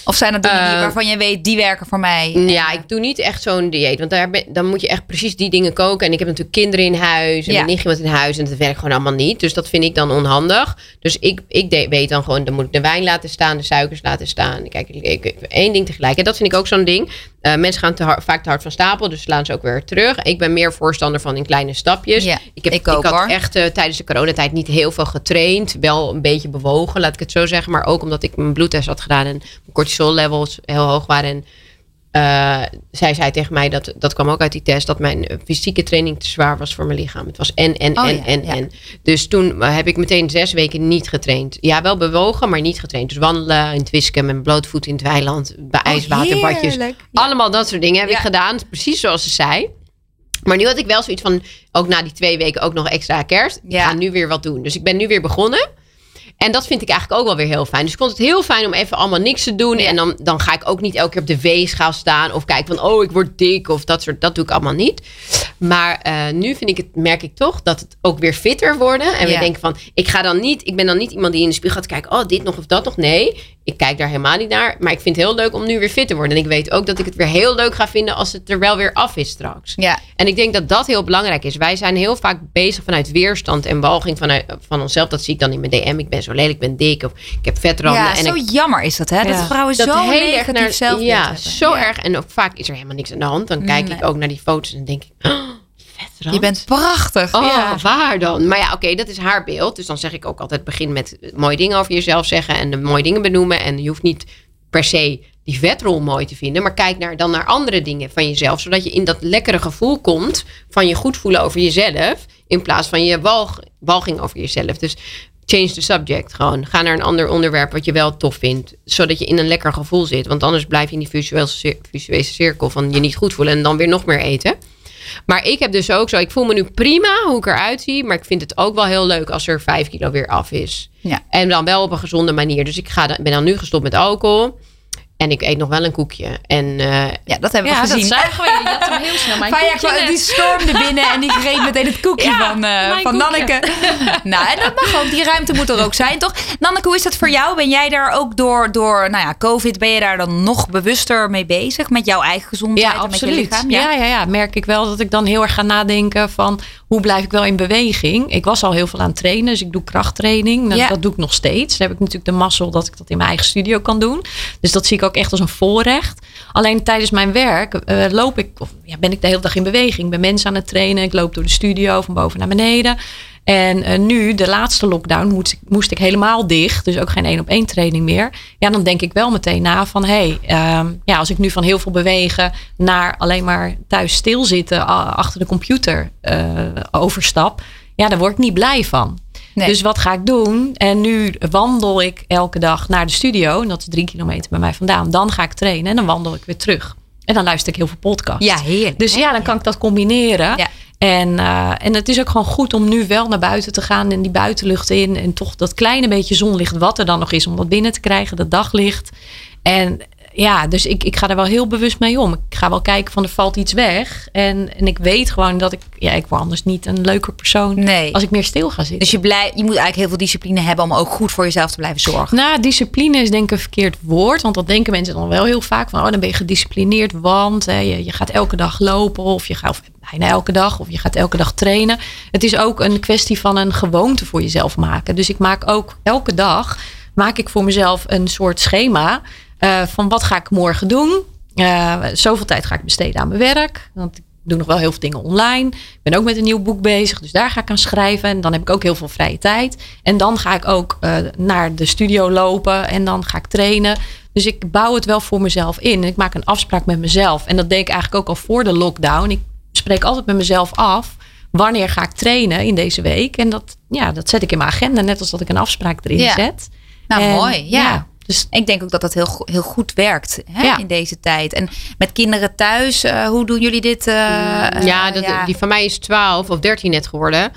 Of zijn dat dingen Eh, waarvan je weet, die werken voor mij? Ja, ik doe niet echt zo'n dieet. Want daar ben, dan moet je echt precies die dingen koken. En ik heb natuurlijk kinderen in huis. En Ja. mijn nichtje wat in huis. En dat werkt gewoon allemaal niet. Dus dat vind ik dan onhandig. Dus ik, ik de- weet dan gewoon, dan moet ik de wijn laten staan. De suikers laten staan. Kijk, ik, ik, ik- één ding tegelijk. En dat vind ik ook zo'n ding. Eh, mensen gaan te hard, vaak te hard van stapel. Dus slaan ze ook weer terug. Ik ben meer voorstander van in kleine stapjes. Ja, ik, heb, ik ook, had hoor. echt eh, tijdens de coronatijd niet heel veel getraind. Wel een beetje bewogen, laat ik het zo zeggen. Maar ook omdat ik mijn bloedtest had gedaan. En mijn cortisol levels heel hoog waren. En eh, zij zei tegen mij, dat, dat kwam ook uit die test, dat mijn fysieke training te zwaar was voor mijn lichaam. Het was en, en, Oh en, ja, en, ja. en. Dus toen eh, heb ik meteen zes weken niet getraind. Ja, wel bewogen, maar niet getraind. Dus wandelen in het wisken, met mijn blootvoet in het weiland, bij ijswaterbadjes. Oh. Ja. Allemaal dat soort dingen heb ik gedaan. Precies zoals ze zei. Maar nu had ik wel zoiets van, ook na die twee weken ook nog extra kerst. Ik ga nu weer wat doen. Dus ik ben nu weer begonnen. En dat vind ik eigenlijk ook wel weer heel fijn. Dus ik vond het heel fijn om even allemaal niks te doen. En dan, dan ga ik ook niet elke keer op de weegschaal staan. Of kijken van, oh, ik word dik. Of dat soort, dat doe ik allemaal niet. Maar eh, nu vind ik het, merk ik toch dat het ook weer fitter worden. En Ja. we denken van, ik ga dan niet, ik ben dan niet iemand die in de spiegel gaat kijken. Oh, dit nog of dat nog. Nee, ik kijk daar helemaal niet naar. Maar ik vind het heel leuk om nu weer fit te worden. En ik weet ook dat ik het weer heel leuk ga vinden als het er wel weer af is straks. Ja. En ik denk dat dat heel belangrijk is. Wij zijn heel vaak bezig vanuit weerstand en walging vanuit, van onszelf. Dat zie ik dan in mijn DM. Ik ben zo lelijk, ik ben dik of ik heb vetranden. Ja, en zo ik, jammer is dat, hè? Dat vrouwen dat zo heel erg naar, zelfbeeld Ja, hebben. zo Ja. erg. En ook vaak is er helemaal niks aan de hand. Dan kijk Nee. ik ook naar die foto's en denk ik, oh, Je bent prachtig. Oh, Ja. waar dan? Maar ja, oké, dat is haar beeld. Dus dan zeg ik ook altijd: begin met mooie dingen over jezelf zeggen en de mooie dingen benoemen. En je hoeft niet per se die vetrol mooi te vinden, maar kijk naar, dan naar andere dingen van jezelf, zodat je in dat lekkere gevoel komt van je goed voelen over jezelf, in plaats van je walg, walging over jezelf. Dus change the subject gewoon. Ga naar een ander onderwerp wat je wel tof vindt, zodat je in een lekker gevoel zit. Want anders blijf je in die visuele cirkel van je niet goed voelen en dan weer nog meer eten. Maar ik heb dus ook zo, ik voel me nu prima hoe ik eruit zie. Maar ik vind het ook wel heel leuk als er vijf kilo weer af is. Ja. En dan wel op een gezonde manier. Dus ik ga, ben dan nu gestopt met alcohol. En ik eet nog wel een koekje. En eh, Ja, dat hebben we Ja, dat gezien. zagen we. Je had hem heel snel. Mijn Faya koekje kwam- die stormde binnen en die greep meteen het koekje Ja, van, eh, mijn van koekje. Nanneke. nou, en dat mag ook. Die ruimte moet er ook zijn, toch? Nanneke, hoe is dat voor jou? Ben jij daar ook door, door nou ja, COVID, ben je daar dan nog bewuster mee bezig? Met jouw eigen gezondheid Ja, en met je absoluut. lichaam? Ja? Ja, ja, merk ik wel dat ik dan heel erg ga nadenken van hoe blijf ik wel in beweging. Ik was al heel veel aan het trainen, dus ik doe krachttraining. Dat, Ja. dat doe ik nog steeds. Dan heb ik natuurlijk de mazzel dat ik dat in mijn eigen studio kan doen. Dus dat zie ik ook echt als een voorrecht. Alleen tijdens mijn werk eh, loop ik, of ja, ben ik de hele dag in beweging. Ik ben mensen aan het trainen. Ik loop door de studio van boven naar beneden. En eh, nu, de laatste lockdown, moest ik, moest ik helemaal dicht. Dus ook geen één op één training meer. Ja, dan denk ik wel meteen na van... hé, hey, ehm, ja, als ik nu van heel veel bewegen... naar alleen maar thuis stilzitten achter de computer eh, overstap... ja, daar word ik niet blij van. Nee. Dus wat ga ik doen? En nu wandel ik elke dag naar de studio. En dat is drie kilometer bij mij vandaan. Dan ga ik trainen en dan wandel ik weer terug. En dan luister ik heel veel podcasts. Ja, heerlijk. Dus ja, dan kan ik dat combineren. Ja. En, eh, en het is ook gewoon goed om nu wel naar buiten te gaan en die buitenlucht in. En toch dat kleine beetje zonlicht wat er dan nog is om dat binnen te krijgen, dat daglicht. En ja, dus ik, ik ga er wel heel bewust mee om. Ik ga wel kijken van er valt iets weg. En, en ik weet gewoon dat ik, ja, ik word anders niet een leuker persoon Nee. als ik meer stil ga zitten. Dus je, blij, je moet eigenlijk heel veel discipline hebben om ook goed voor jezelf te blijven zorgen. Nou, discipline is denk ik een verkeerd woord. Want dat denken mensen dan wel heel vaak. Van, oh, dan ben je gedisciplineerd. Want hè, je, je gaat elke dag lopen. Of je gaat of bijna elke dag. Of je gaat elke dag trainen. Het is ook een kwestie van een gewoonte voor jezelf maken. Dus ik maak ook elke dag... maak ik voor mezelf een soort schema... Eh, van wat ga ik morgen doen? Eh, zoveel tijd ga ik besteden aan mijn werk. Want ik doe nog wel heel veel dingen online. Ik ben ook met een nieuw boek bezig. Dus daar ga ik aan schrijven. En dan heb ik ook heel veel vrije tijd. En dan ga ik ook eh, naar de studio lopen. En dan ga ik trainen. Dus ik bouw het wel voor mezelf in. En ik maak een afspraak met mezelf. En dat deed ik eigenlijk ook al voor de lockdown. Ik spreek altijd met mezelf af. Wanneer ga ik trainen in deze week? En dat, ja, dat zet ik in mijn agenda. Net als dat ik een afspraak erin Ja. zet. Nou, En, mooi. Ja. Dus Ik denk ook dat dat heel, heel goed werkt hè, Ja. in deze tijd. En met kinderen thuis, eh, hoe doen jullie dit? eh, ja, eh, dat, die van mij is 12 of 13 net geworden.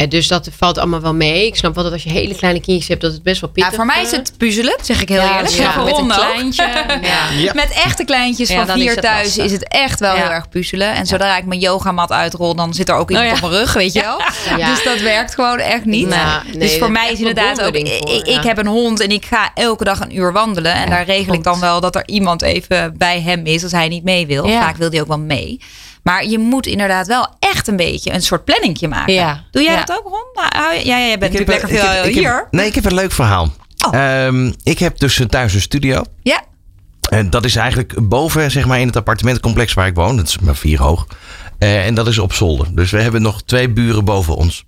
En dus dat valt allemaal wel mee. Ik snap wel dat als je hele kleine kindjes hebt, dat het best wel Ja, pittig voor mij is het puzzelen, zeg ik heel Ja, eerlijk. ja, Voor met een kleintje. Ja. Ja. Met echte kleintjes Ja, van is vier het thuis lastig. is het echt wel Ja. heel erg puzzelen. En zodra ik mijn yogamat uitrol, dan zit er ook iemand Oh ja. op mijn rug, weet je wel. Ja. Dus dat werkt gewoon echt niet. Nou, nee, dus voor mij is inderdaad ook, voor, ik, ik ja. heb een hond en ik ga elke dag een uur wandelen. En Ja, daar regel ik dan wel dat er iemand even bij hem is als hij niet mee wil. Ja. Vaak wil hij ook wel mee. Maar je moet inderdaad wel echt een beetje een soort planningje maken. Ja. Doe jij Ja. dat ook, Ron? Nou, je- ja, ja, jij bent Ik heb natuurlijk lekker veel ik heb- ik heb- hier. nee, ik heb een leuk verhaal. Oh. Ehm, ik heb dus een thuis een studio. Ja. En dat is eigenlijk boven, zeg maar, in het appartementencomplex waar ik woon. Dat is maar vier hoog. Eh, en dat is op zolder. Dus we hebben nog twee buren boven ons.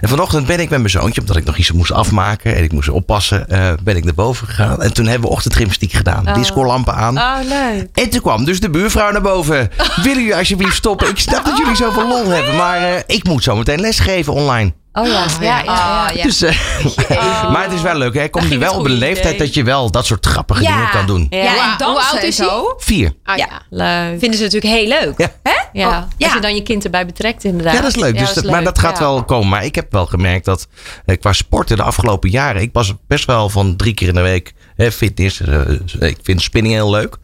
En vanochtend ben ik met mijn zoontje, omdat ik nog iets moest afmaken en ik moest oppassen, eh, ben ik naar boven gegaan. En toen hebben we ochtendgymnastiek gedaan. Discolampen aan. Oh, leuk. En toen kwam dus de buurvrouw naar boven. Willen jullie alsjeblieft stoppen? Ik snap dat jullie zoveel lol hebben, maar eh, ik moet zo meteen lesgeven online. Oh ja, ja, ja. ja. Ah, ja. Dus, eh, maar het is wel leuk. Hè? Komt ging wel op een leeftijd idee. dat je wel dat soort grappige Ja. dingen kan doen. Ja, Ja. en Hoe oud is hij? Vier. Ah, Ja. ja. Leuk. Vinden ze natuurlijk heel leuk. Ja. Hè? Ja. Oh, ja. Als je dan je kind erbij betrekt inderdaad. Ja, dat is leuk. dus dat, maar dat gaat ja. wel komen. Maar ik heb wel gemerkt dat eh, qua sporten de afgelopen jaren. Ik was best wel van drie keer in de week hè, fitness. eh, ik vind spinning heel leuk.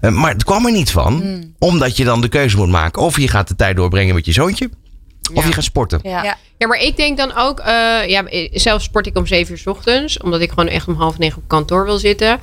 Eh, maar het kwam er niet van. Hmm. Omdat je dan de keuze moet maken. Of je gaat de tijd doorbrengen met je zoontje. Of je gaat sporten. Ja. Ja. Ja, maar ik denk dan ook, eh, ja, zelf sport ik om zeven uur 's ochtends, omdat ik gewoon echt om half negen op kantoor wil zitten.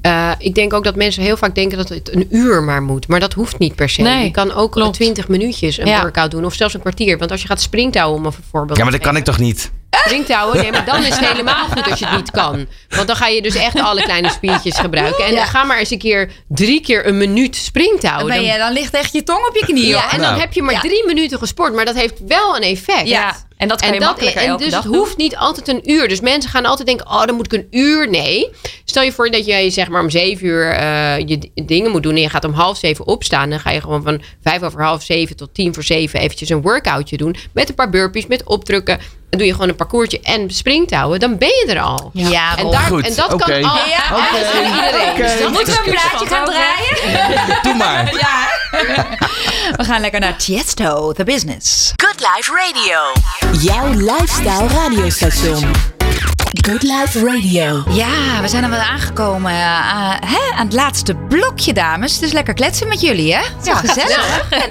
Eh, ik denk ook dat mensen heel vaak denken dat het een uur maar moet. Maar dat hoeft niet per se. Nee, je kan ook klopt. 20 minuutjes een Ja. workout doen. Of zelfs een kwartier. Want als je gaat springtouwen, om een voorbeeld Ja, maar dat kan ik toch niet? Springtouwen, nee, maar dan is het helemaal goed als je het niet kan. Want dan ga je dus echt alle kleine spiertjes gebruiken. En Ja. ga maar eens een keer drie keer een minuut springtouwen. Dan, Dan- je, dan ligt echt je tong op je knie. ja, hoor. en dan Nou. heb je maar Ja. drie minuten gesport. Maar dat heeft wel een effect. Ja. En dat kan je makkelijker en elke dus dag het doen. hoeft niet altijd een uur. Dus mensen gaan altijd denken, oh, dan moet ik een uur. Nee. Stel je voor dat jij zeg maar om zeven uur eh, je dingen moet doen. En je gaat om half zeven opstaan. Dan ga je gewoon van vijf over half zeven tot tien voor zeven eventjes een workoutje doen. Met een paar burpees, met opdrukken. Doe je gewoon een parcoursje en springtouwen. Dan ben je er al. Ja, En, Ron. daar, Goed, en dat kan al. Ja, iedereen. Oké. Dus dat Moeten we een plaatje gaan draaien? Doe maar. We gaan lekker naar Tiesto, The Business. Good Life Radio. Jouw lifestyle radiostation. Good Life Radio. Ja, we zijn er wel aangekomen eh, aan, hè, aan het laatste blokje, dames. Het is lekker kletsen met jullie, hè? Ja, gezellig.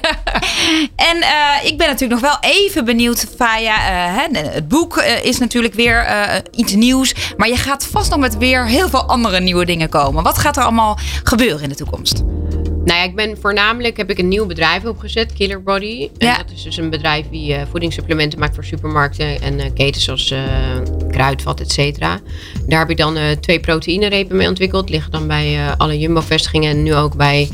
En eh, ik ben natuurlijk nog wel even benieuwd, Faya. eh, het boek eh, is natuurlijk weer eh, iets nieuws. Maar je gaat vast nog met weer heel veel andere nieuwe dingen komen. Wat gaat er allemaal gebeuren in de toekomst? Nou ja, ik ben voornamelijk heb ik een nieuw bedrijf opgezet, Killer Body. En Ja. dat is dus een bedrijf die eh, voedingssupplementen maakt voor supermarkten en eh, ketens zoals eh, Kruidvat, et cetera. Daar heb ik dan twee proteïnerepen mee ontwikkeld. Liggen dan bij alle Jumbo-vestigingen en nu ook bij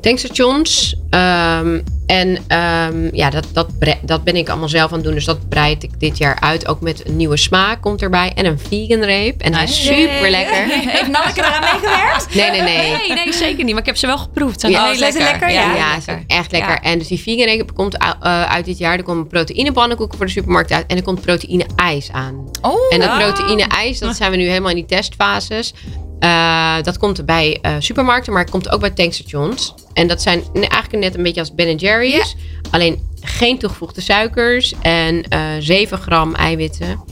tankstations. Ehm, en ehm, ja, dat, dat, dat ben ik allemaal zelf aan het doen. Dus dat breid ik dit jaar uit. Ook met een nieuwe smaak komt erbij. En een vegan reep. En hij is super lekker. Heeft Nanneke eraan meegewerkt? Nee, nee, nee. Nee, nee, zeker niet. Maar ik heb ze wel geproefd. Zijn Ja, zijn ze lekker? Ja, Ja, zijn echt lekker. En dus die vegan reep komt uit, eh, uit dit jaar. Er komen proteïnepannenkoeken voor de supermarkt uit. En er komt proteïne ijs aan. Oh, En dat proteïne ijs, dat zijn we nu helemaal in die testfases. Eh, dat komt bij eh, supermarkten, maar het komt ook bij tankstations. En dat zijn eigenlijk net een beetje als Ben Jerry's. Alleen geen toegevoegde suikers en eh 7 gram eiwitten.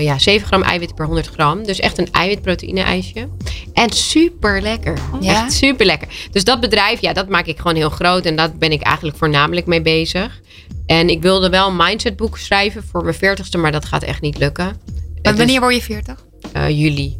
Ja, 7 gram eiwitten per 100 gram. Dus echt een eiwitproteïne ijsje. En super lekker. Ja? Echt super lekker. Dus dat bedrijf, ja, dat maak ik gewoon heel groot. En daar ben ik eigenlijk voornamelijk mee bezig. En ik wilde wel een mindsetboek schrijven voor mijn 40ste, maar dat gaat echt niet lukken. Maar wanneer word je 40? eh, juli.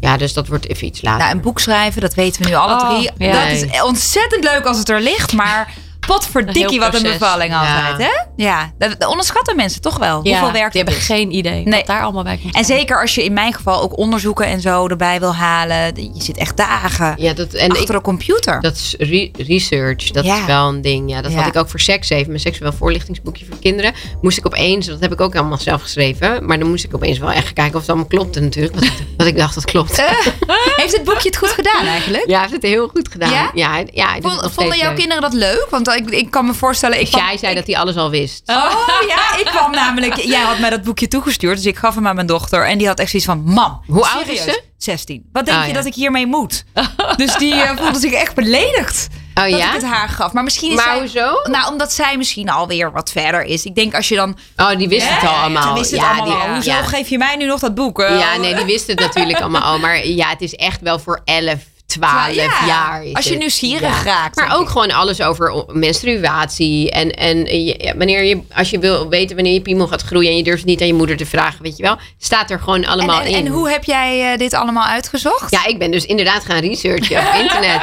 Ja, dus dat wordt even iets later. Nou, een boek schrijven, dat weten we nu alle Oh, drie. ja. Dat is ontzettend leuk als het er ligt, maar Potverdikkie, wat een bevalling Ja. altijd, hè? Ja, dat, onderschatten mensen toch wel. Ja, Hoeveel werk die hebben is. geen idee Nee. wat daar allemaal bij komt En zeker als je in mijn geval ook onderzoeken en zo erbij wil halen. Je zit echt dagen Ja, dat, en achter ik, een computer. dat is re- research. Dat Ja. is wel een ding. Ja, dat Ja. had ik ook voor seks even. Mijn seksueel voorlichtingsboekje voor kinderen. Moest ik opeens, dat heb ik ook allemaal zelf geschreven. Maar dan moest ik opeens wel echt kijken of het allemaal klopte natuurlijk. Want ik dacht dat klopt. Heeft het boekje het goed gedaan eigenlijk? Ja, heeft het heel goed gedaan. Ja? Ja, ja, vonden jouw kinderen dat leuk? Want ik, ik kan me voorstellen... Ik kwam- Jij zei dat hij alles al wist. Oh ja, ik kwam namelijk... Jij had mij dat boekje toegestuurd, dus ik gaf hem aan mijn dochter. En die had echt zoiets van, mam, Hoe oud is serieus? ze? 16. Wat denk Ah, je ja. dat ik hiermee moet? dus die eh, voelde zich echt beledigd Oh dat ja? ik het haar gaf. Maar misschien is Maar zij... hoezo? Nou, omdat zij misschien alweer wat verder is. Ik denk als je dan... Oh, die wist het al allemaal. Wist het ja, allemaal die, al. Hoezo ja. geef je mij nu nog dat boek? Eh, Ja, nee, die wist het natuurlijk allemaal al. Maar ja, het is echt wel voor 11, 12 Ja, jaar. is als je het. nieuwsgierig raakt, Maar ook ik. gewoon alles over menstruatie. En, en ja, wanneer je, als je wil weten wanneer je piemel gaat groeien en je durft het niet aan je moeder te vragen, weet je wel, staat er gewoon allemaal en, in. en hoe heb jij eh, dit allemaal uitgezocht? Ja, ik ben dus inderdaad gaan researchen op internet.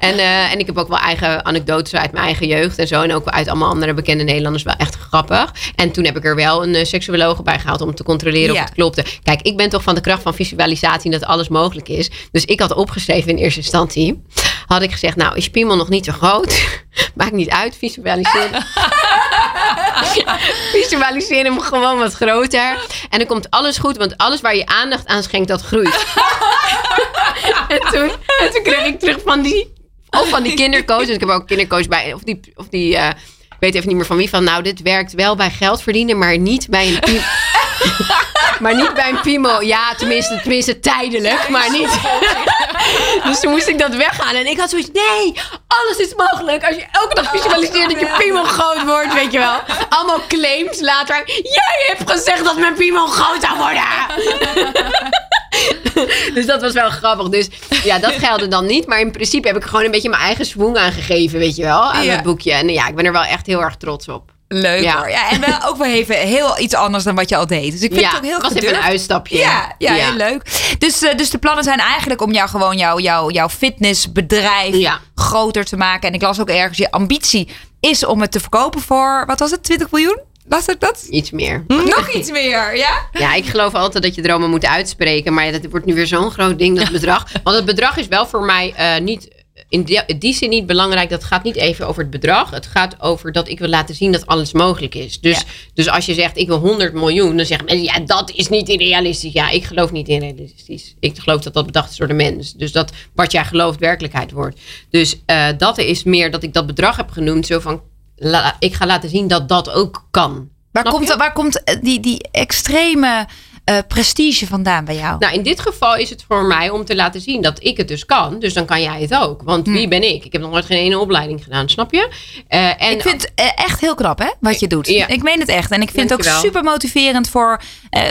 En, eh, en ik heb ook wel eigen anekdotes uit mijn eigen jeugd en zo. En ook uit allemaal andere bekende Nederlanders. Wel echt grappig. En toen heb ik er wel een uh, seksuoloog bij gehaald om te controleren of het klopte. Kijk, ik ben toch van de kracht van visualisatie dat alles mogelijk is. Dus ik had opgeschreven in eerste instantie. Had ik gezegd, nou is je piemel nog niet zo groot. Maakt niet uit, visualiseer. Visualiseer hem gewoon wat groter. En dan komt alles goed, want alles waar je aandacht aan schenkt, dat groeit. en, toen, en toen kreeg ik terug van die, of van die kindercoach. Dus ik heb ook een kindercoach bij, of die, of die eh, ik weet even niet meer van wie, van nou, dit werkt wel bij geld verdienen, maar niet bij een piemel. Maar niet bij een piemel. Ja, tenminste, tenminste tijdelijk, maar niet. dus toen moest ik dat weghalen. En ik had zoiets, nee, alles is mogelijk. Als je elke dag visualiseert dat je piemel groot wordt, weet je wel. Allemaal claims later. Jij hebt gezegd dat mijn piemel groot zou worden. dus dat was wel grappig. Dus ja, dat geldde dan niet. Maar in principe heb ik gewoon een beetje mijn eigen swoon aangegeven, weet je wel. Aan Ja. het boekje. En ja, ik ben er wel echt heel erg trots op. Leuk Ja. hoor. Ja, en wel ook wel even heel iets anders dan wat je al deed. Dus ik vind ja, het ook heel was even gedurfd. een uitstapje. Ja, ja, heel leuk. Dus, eh, dus de plannen zijn eigenlijk om jou gewoon jouw, jouw, jouw fitnessbedrijf groter te maken. En ik las ook ergens, je ambitie is om het te verkopen voor, wat was het, 20 miljoen? Las ik dat? Iets meer. Nog iets meer, ja? Ja, ik geloof altijd dat je dromen moet uitspreken. Maar dat wordt nu weer zo'n groot ding, dat bedrag. Want het bedrag is wel voor mij eh, niet... In die, die zin niet belangrijk. Dat gaat niet even over het bedrag. Het gaat over dat ik wil laten zien dat alles mogelijk is. Dus, Ja. dus als je zegt ik wil 100 miljoen, dan zeggen mensen ja, dat is niet realistisch. Ja, ik geloof niet in realistisch. Ik geloof dat dat bedacht is door de mens. Dus dat wat jij gelooft werkelijkheid wordt. Dus eh, dat is meer dat ik dat bedrag heb genoemd. Zo van, la- ik ga laten zien dat dat ook kan. Waar Snap komt, je? waar komt eh, die, die extreme eh, prestige vandaan bij jou? Nou, in dit geval is het voor mij om te laten zien dat ik het dus kan. Dus dan kan jij het ook. Want wie ben ik? Ik heb nog nooit geen ene opleiding gedaan, snap je? Eh, en ik vind het eh, echt heel knap, hè, wat je doet. Ja. Ik meen het echt. En ik vind het ook super motiverend voor,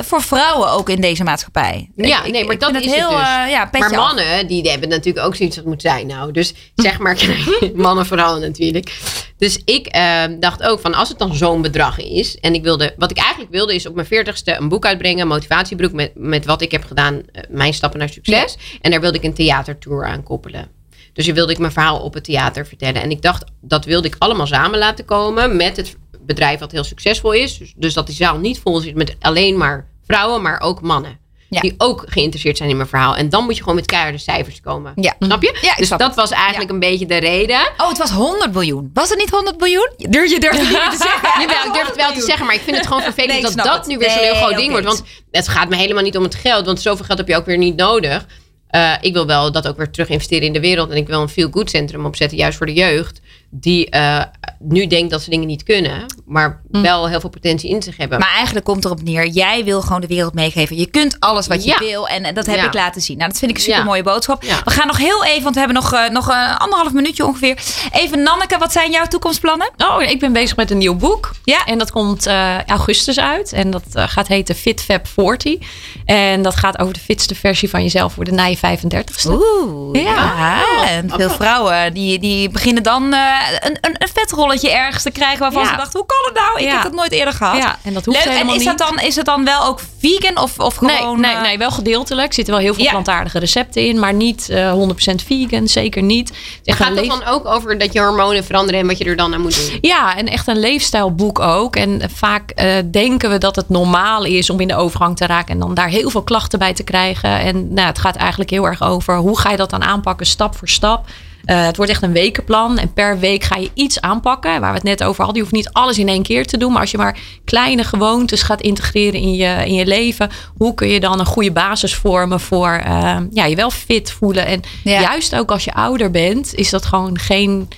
voor vrouwen ook in deze maatschappij. Ja, Ik- nee, maar dat is het heel, dus. eh, ja, maar af. mannen, die hebben natuurlijk ook zoiets dat moet zijn. Nou, dus zeg maar, mannen vooral natuurlijk. Dus ik eh, dacht ook van als het dan zo'n bedrag is. En ik wilde, wat ik eigenlijk wilde is op mijn veertigste een boek uitbrengen. Een motivatieboek met, met wat ik heb gedaan. eh, mijn stappen naar succes. En daar wilde ik een theatertour aan koppelen. Dus dan wilde ik mijn verhaal op het theater vertellen. En ik dacht, dat wilde ik allemaal samen laten komen met het bedrijf wat heel succesvol is. Dus, dus dat die zaal niet vol zit met alleen maar vrouwen, maar ook mannen. Ja. Die ook geïnteresseerd zijn in mijn verhaal. En dan moet je gewoon met keiharde cijfers komen. Ja. Snap je? Ja, dus snap dat het. was eigenlijk een beetje de reden. Oh, het was 100 miljoen. Was het niet 100 miljoen? Durf je durft het niet te zeggen? Jawel, ik durf het wel te zeggen, maar ik vind het gewoon vervelend Nee, dat dat het. nu weer zo'n heel Nee, groot ding wordt. Want het gaat me helemaal niet om het geld, want zoveel geld heb je ook weer niet nodig. Eh, ik wil wel dat ook weer terug investeren in de wereld. En ik wil een feel-good centrum opzetten, juist voor de jeugd. Die eh, nu denkt dat ze dingen niet kunnen, maar wel heel veel potentie in zich hebben. Maar eigenlijk komt erop neer, jij wil gewoon de wereld meegeven. Je kunt alles wat je Ja. wil en, en dat heb Ja. ik laten zien. Nou, dat vind ik een super mooie boodschap. Ja. We gaan nog heel even, want we hebben nog, eh, nog een anderhalf minuutje ongeveer. Even Nanneke, wat zijn jouw toekomstplannen? Oh, ik ben bezig met een nieuw boek. Ja. En dat komt eh, augustus uit. En dat eh, gaat heten Fit Fab 40. En dat gaat over de fitste versie van jezelf worden na je 35ste. Oeh, ja. Ja. En veel vrouwen die, die beginnen dan eh, een, een, een vetrolletje ergens te krijgen waarvan Ja. ze dachten, hoe kan het nou? Ik Ja. heb dat nooit eerder gehad. Ja, en dat hoeft Leuk. En helemaal is niet. dat, dan, is het dan wel ook vegan of, of gewoon... nee, nee, eh, nee, wel gedeeltelijk. Er zitten wel heel veel Ja. plantaardige recepten in, maar niet eh 100% vegan, zeker niet. Het Gaat het leef- dan ook over dat je hormonen veranderen en wat je er dan aan moet doen? Ja, en echt een leefstijlboek ook. En vaak denken we dat het normaal is om in de overgang te raken en dan daar heel veel klachten bij te krijgen. En nou, het gaat eigenlijk heel erg over hoe ga je dat dan aanpakken, stap voor stap. Eh, het wordt echt een wekenplan en per week ga je iets aanpakken. Waar we het net over hadden. Je hoeft niet alles in één keer te doen. Maar als je maar kleine gewoontes gaat integreren in je, in je leven. Hoe kun je dan een goede basis vormen voor eh, ja, je wel fit voelen. En Ja. juist ook als je ouder bent is dat gewoon geen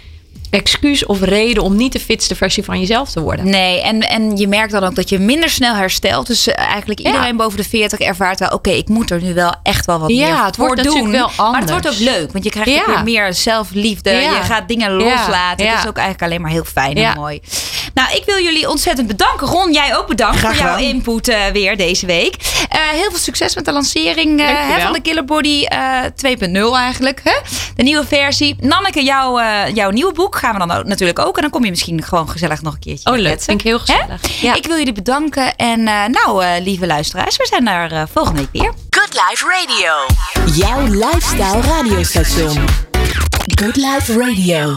excuus of reden om niet de fitste versie van jezelf te worden. Nee, en, en je merkt dan ook dat je minder snel herstelt. Dus eh, eigenlijk Ja. iedereen boven de 40 ervaart wel... oké, ik moet er nu wel echt wel wat Ja, meer het voor wordt doen. natuurlijk wel Maar het wordt ook anders. leuk, want je krijgt Ja. ook weer meer zelfliefde. Ja. Je gaat dingen loslaten. Ja. Het is ook eigenlijk alleen maar heel fijn Ja. en mooi. Nou, ik wil jullie ontzettend bedanken. Ron, jij ook bedankt Graag voor jouw input eh, weer deze week. Eh, heel veel succes met de lancering eh, hè, van de Killer Body eh 2.0 eigenlijk. Hè? De nieuwe versie. Nanneke, jouw, eh, jouw nieuwe boek gaan we dan ook, natuurlijk ook. En dan kom je misschien gewoon gezellig nog een keertje Oh, leuk. kletsen. Vind ik heel gezellig. Ja. Ik wil jullie bedanken. En eh, nou, eh, lieve luisteraars, we zijn er eh, volgende week weer. Good Life Radio. Jouw lifestyle radiostation. Good Life Radio.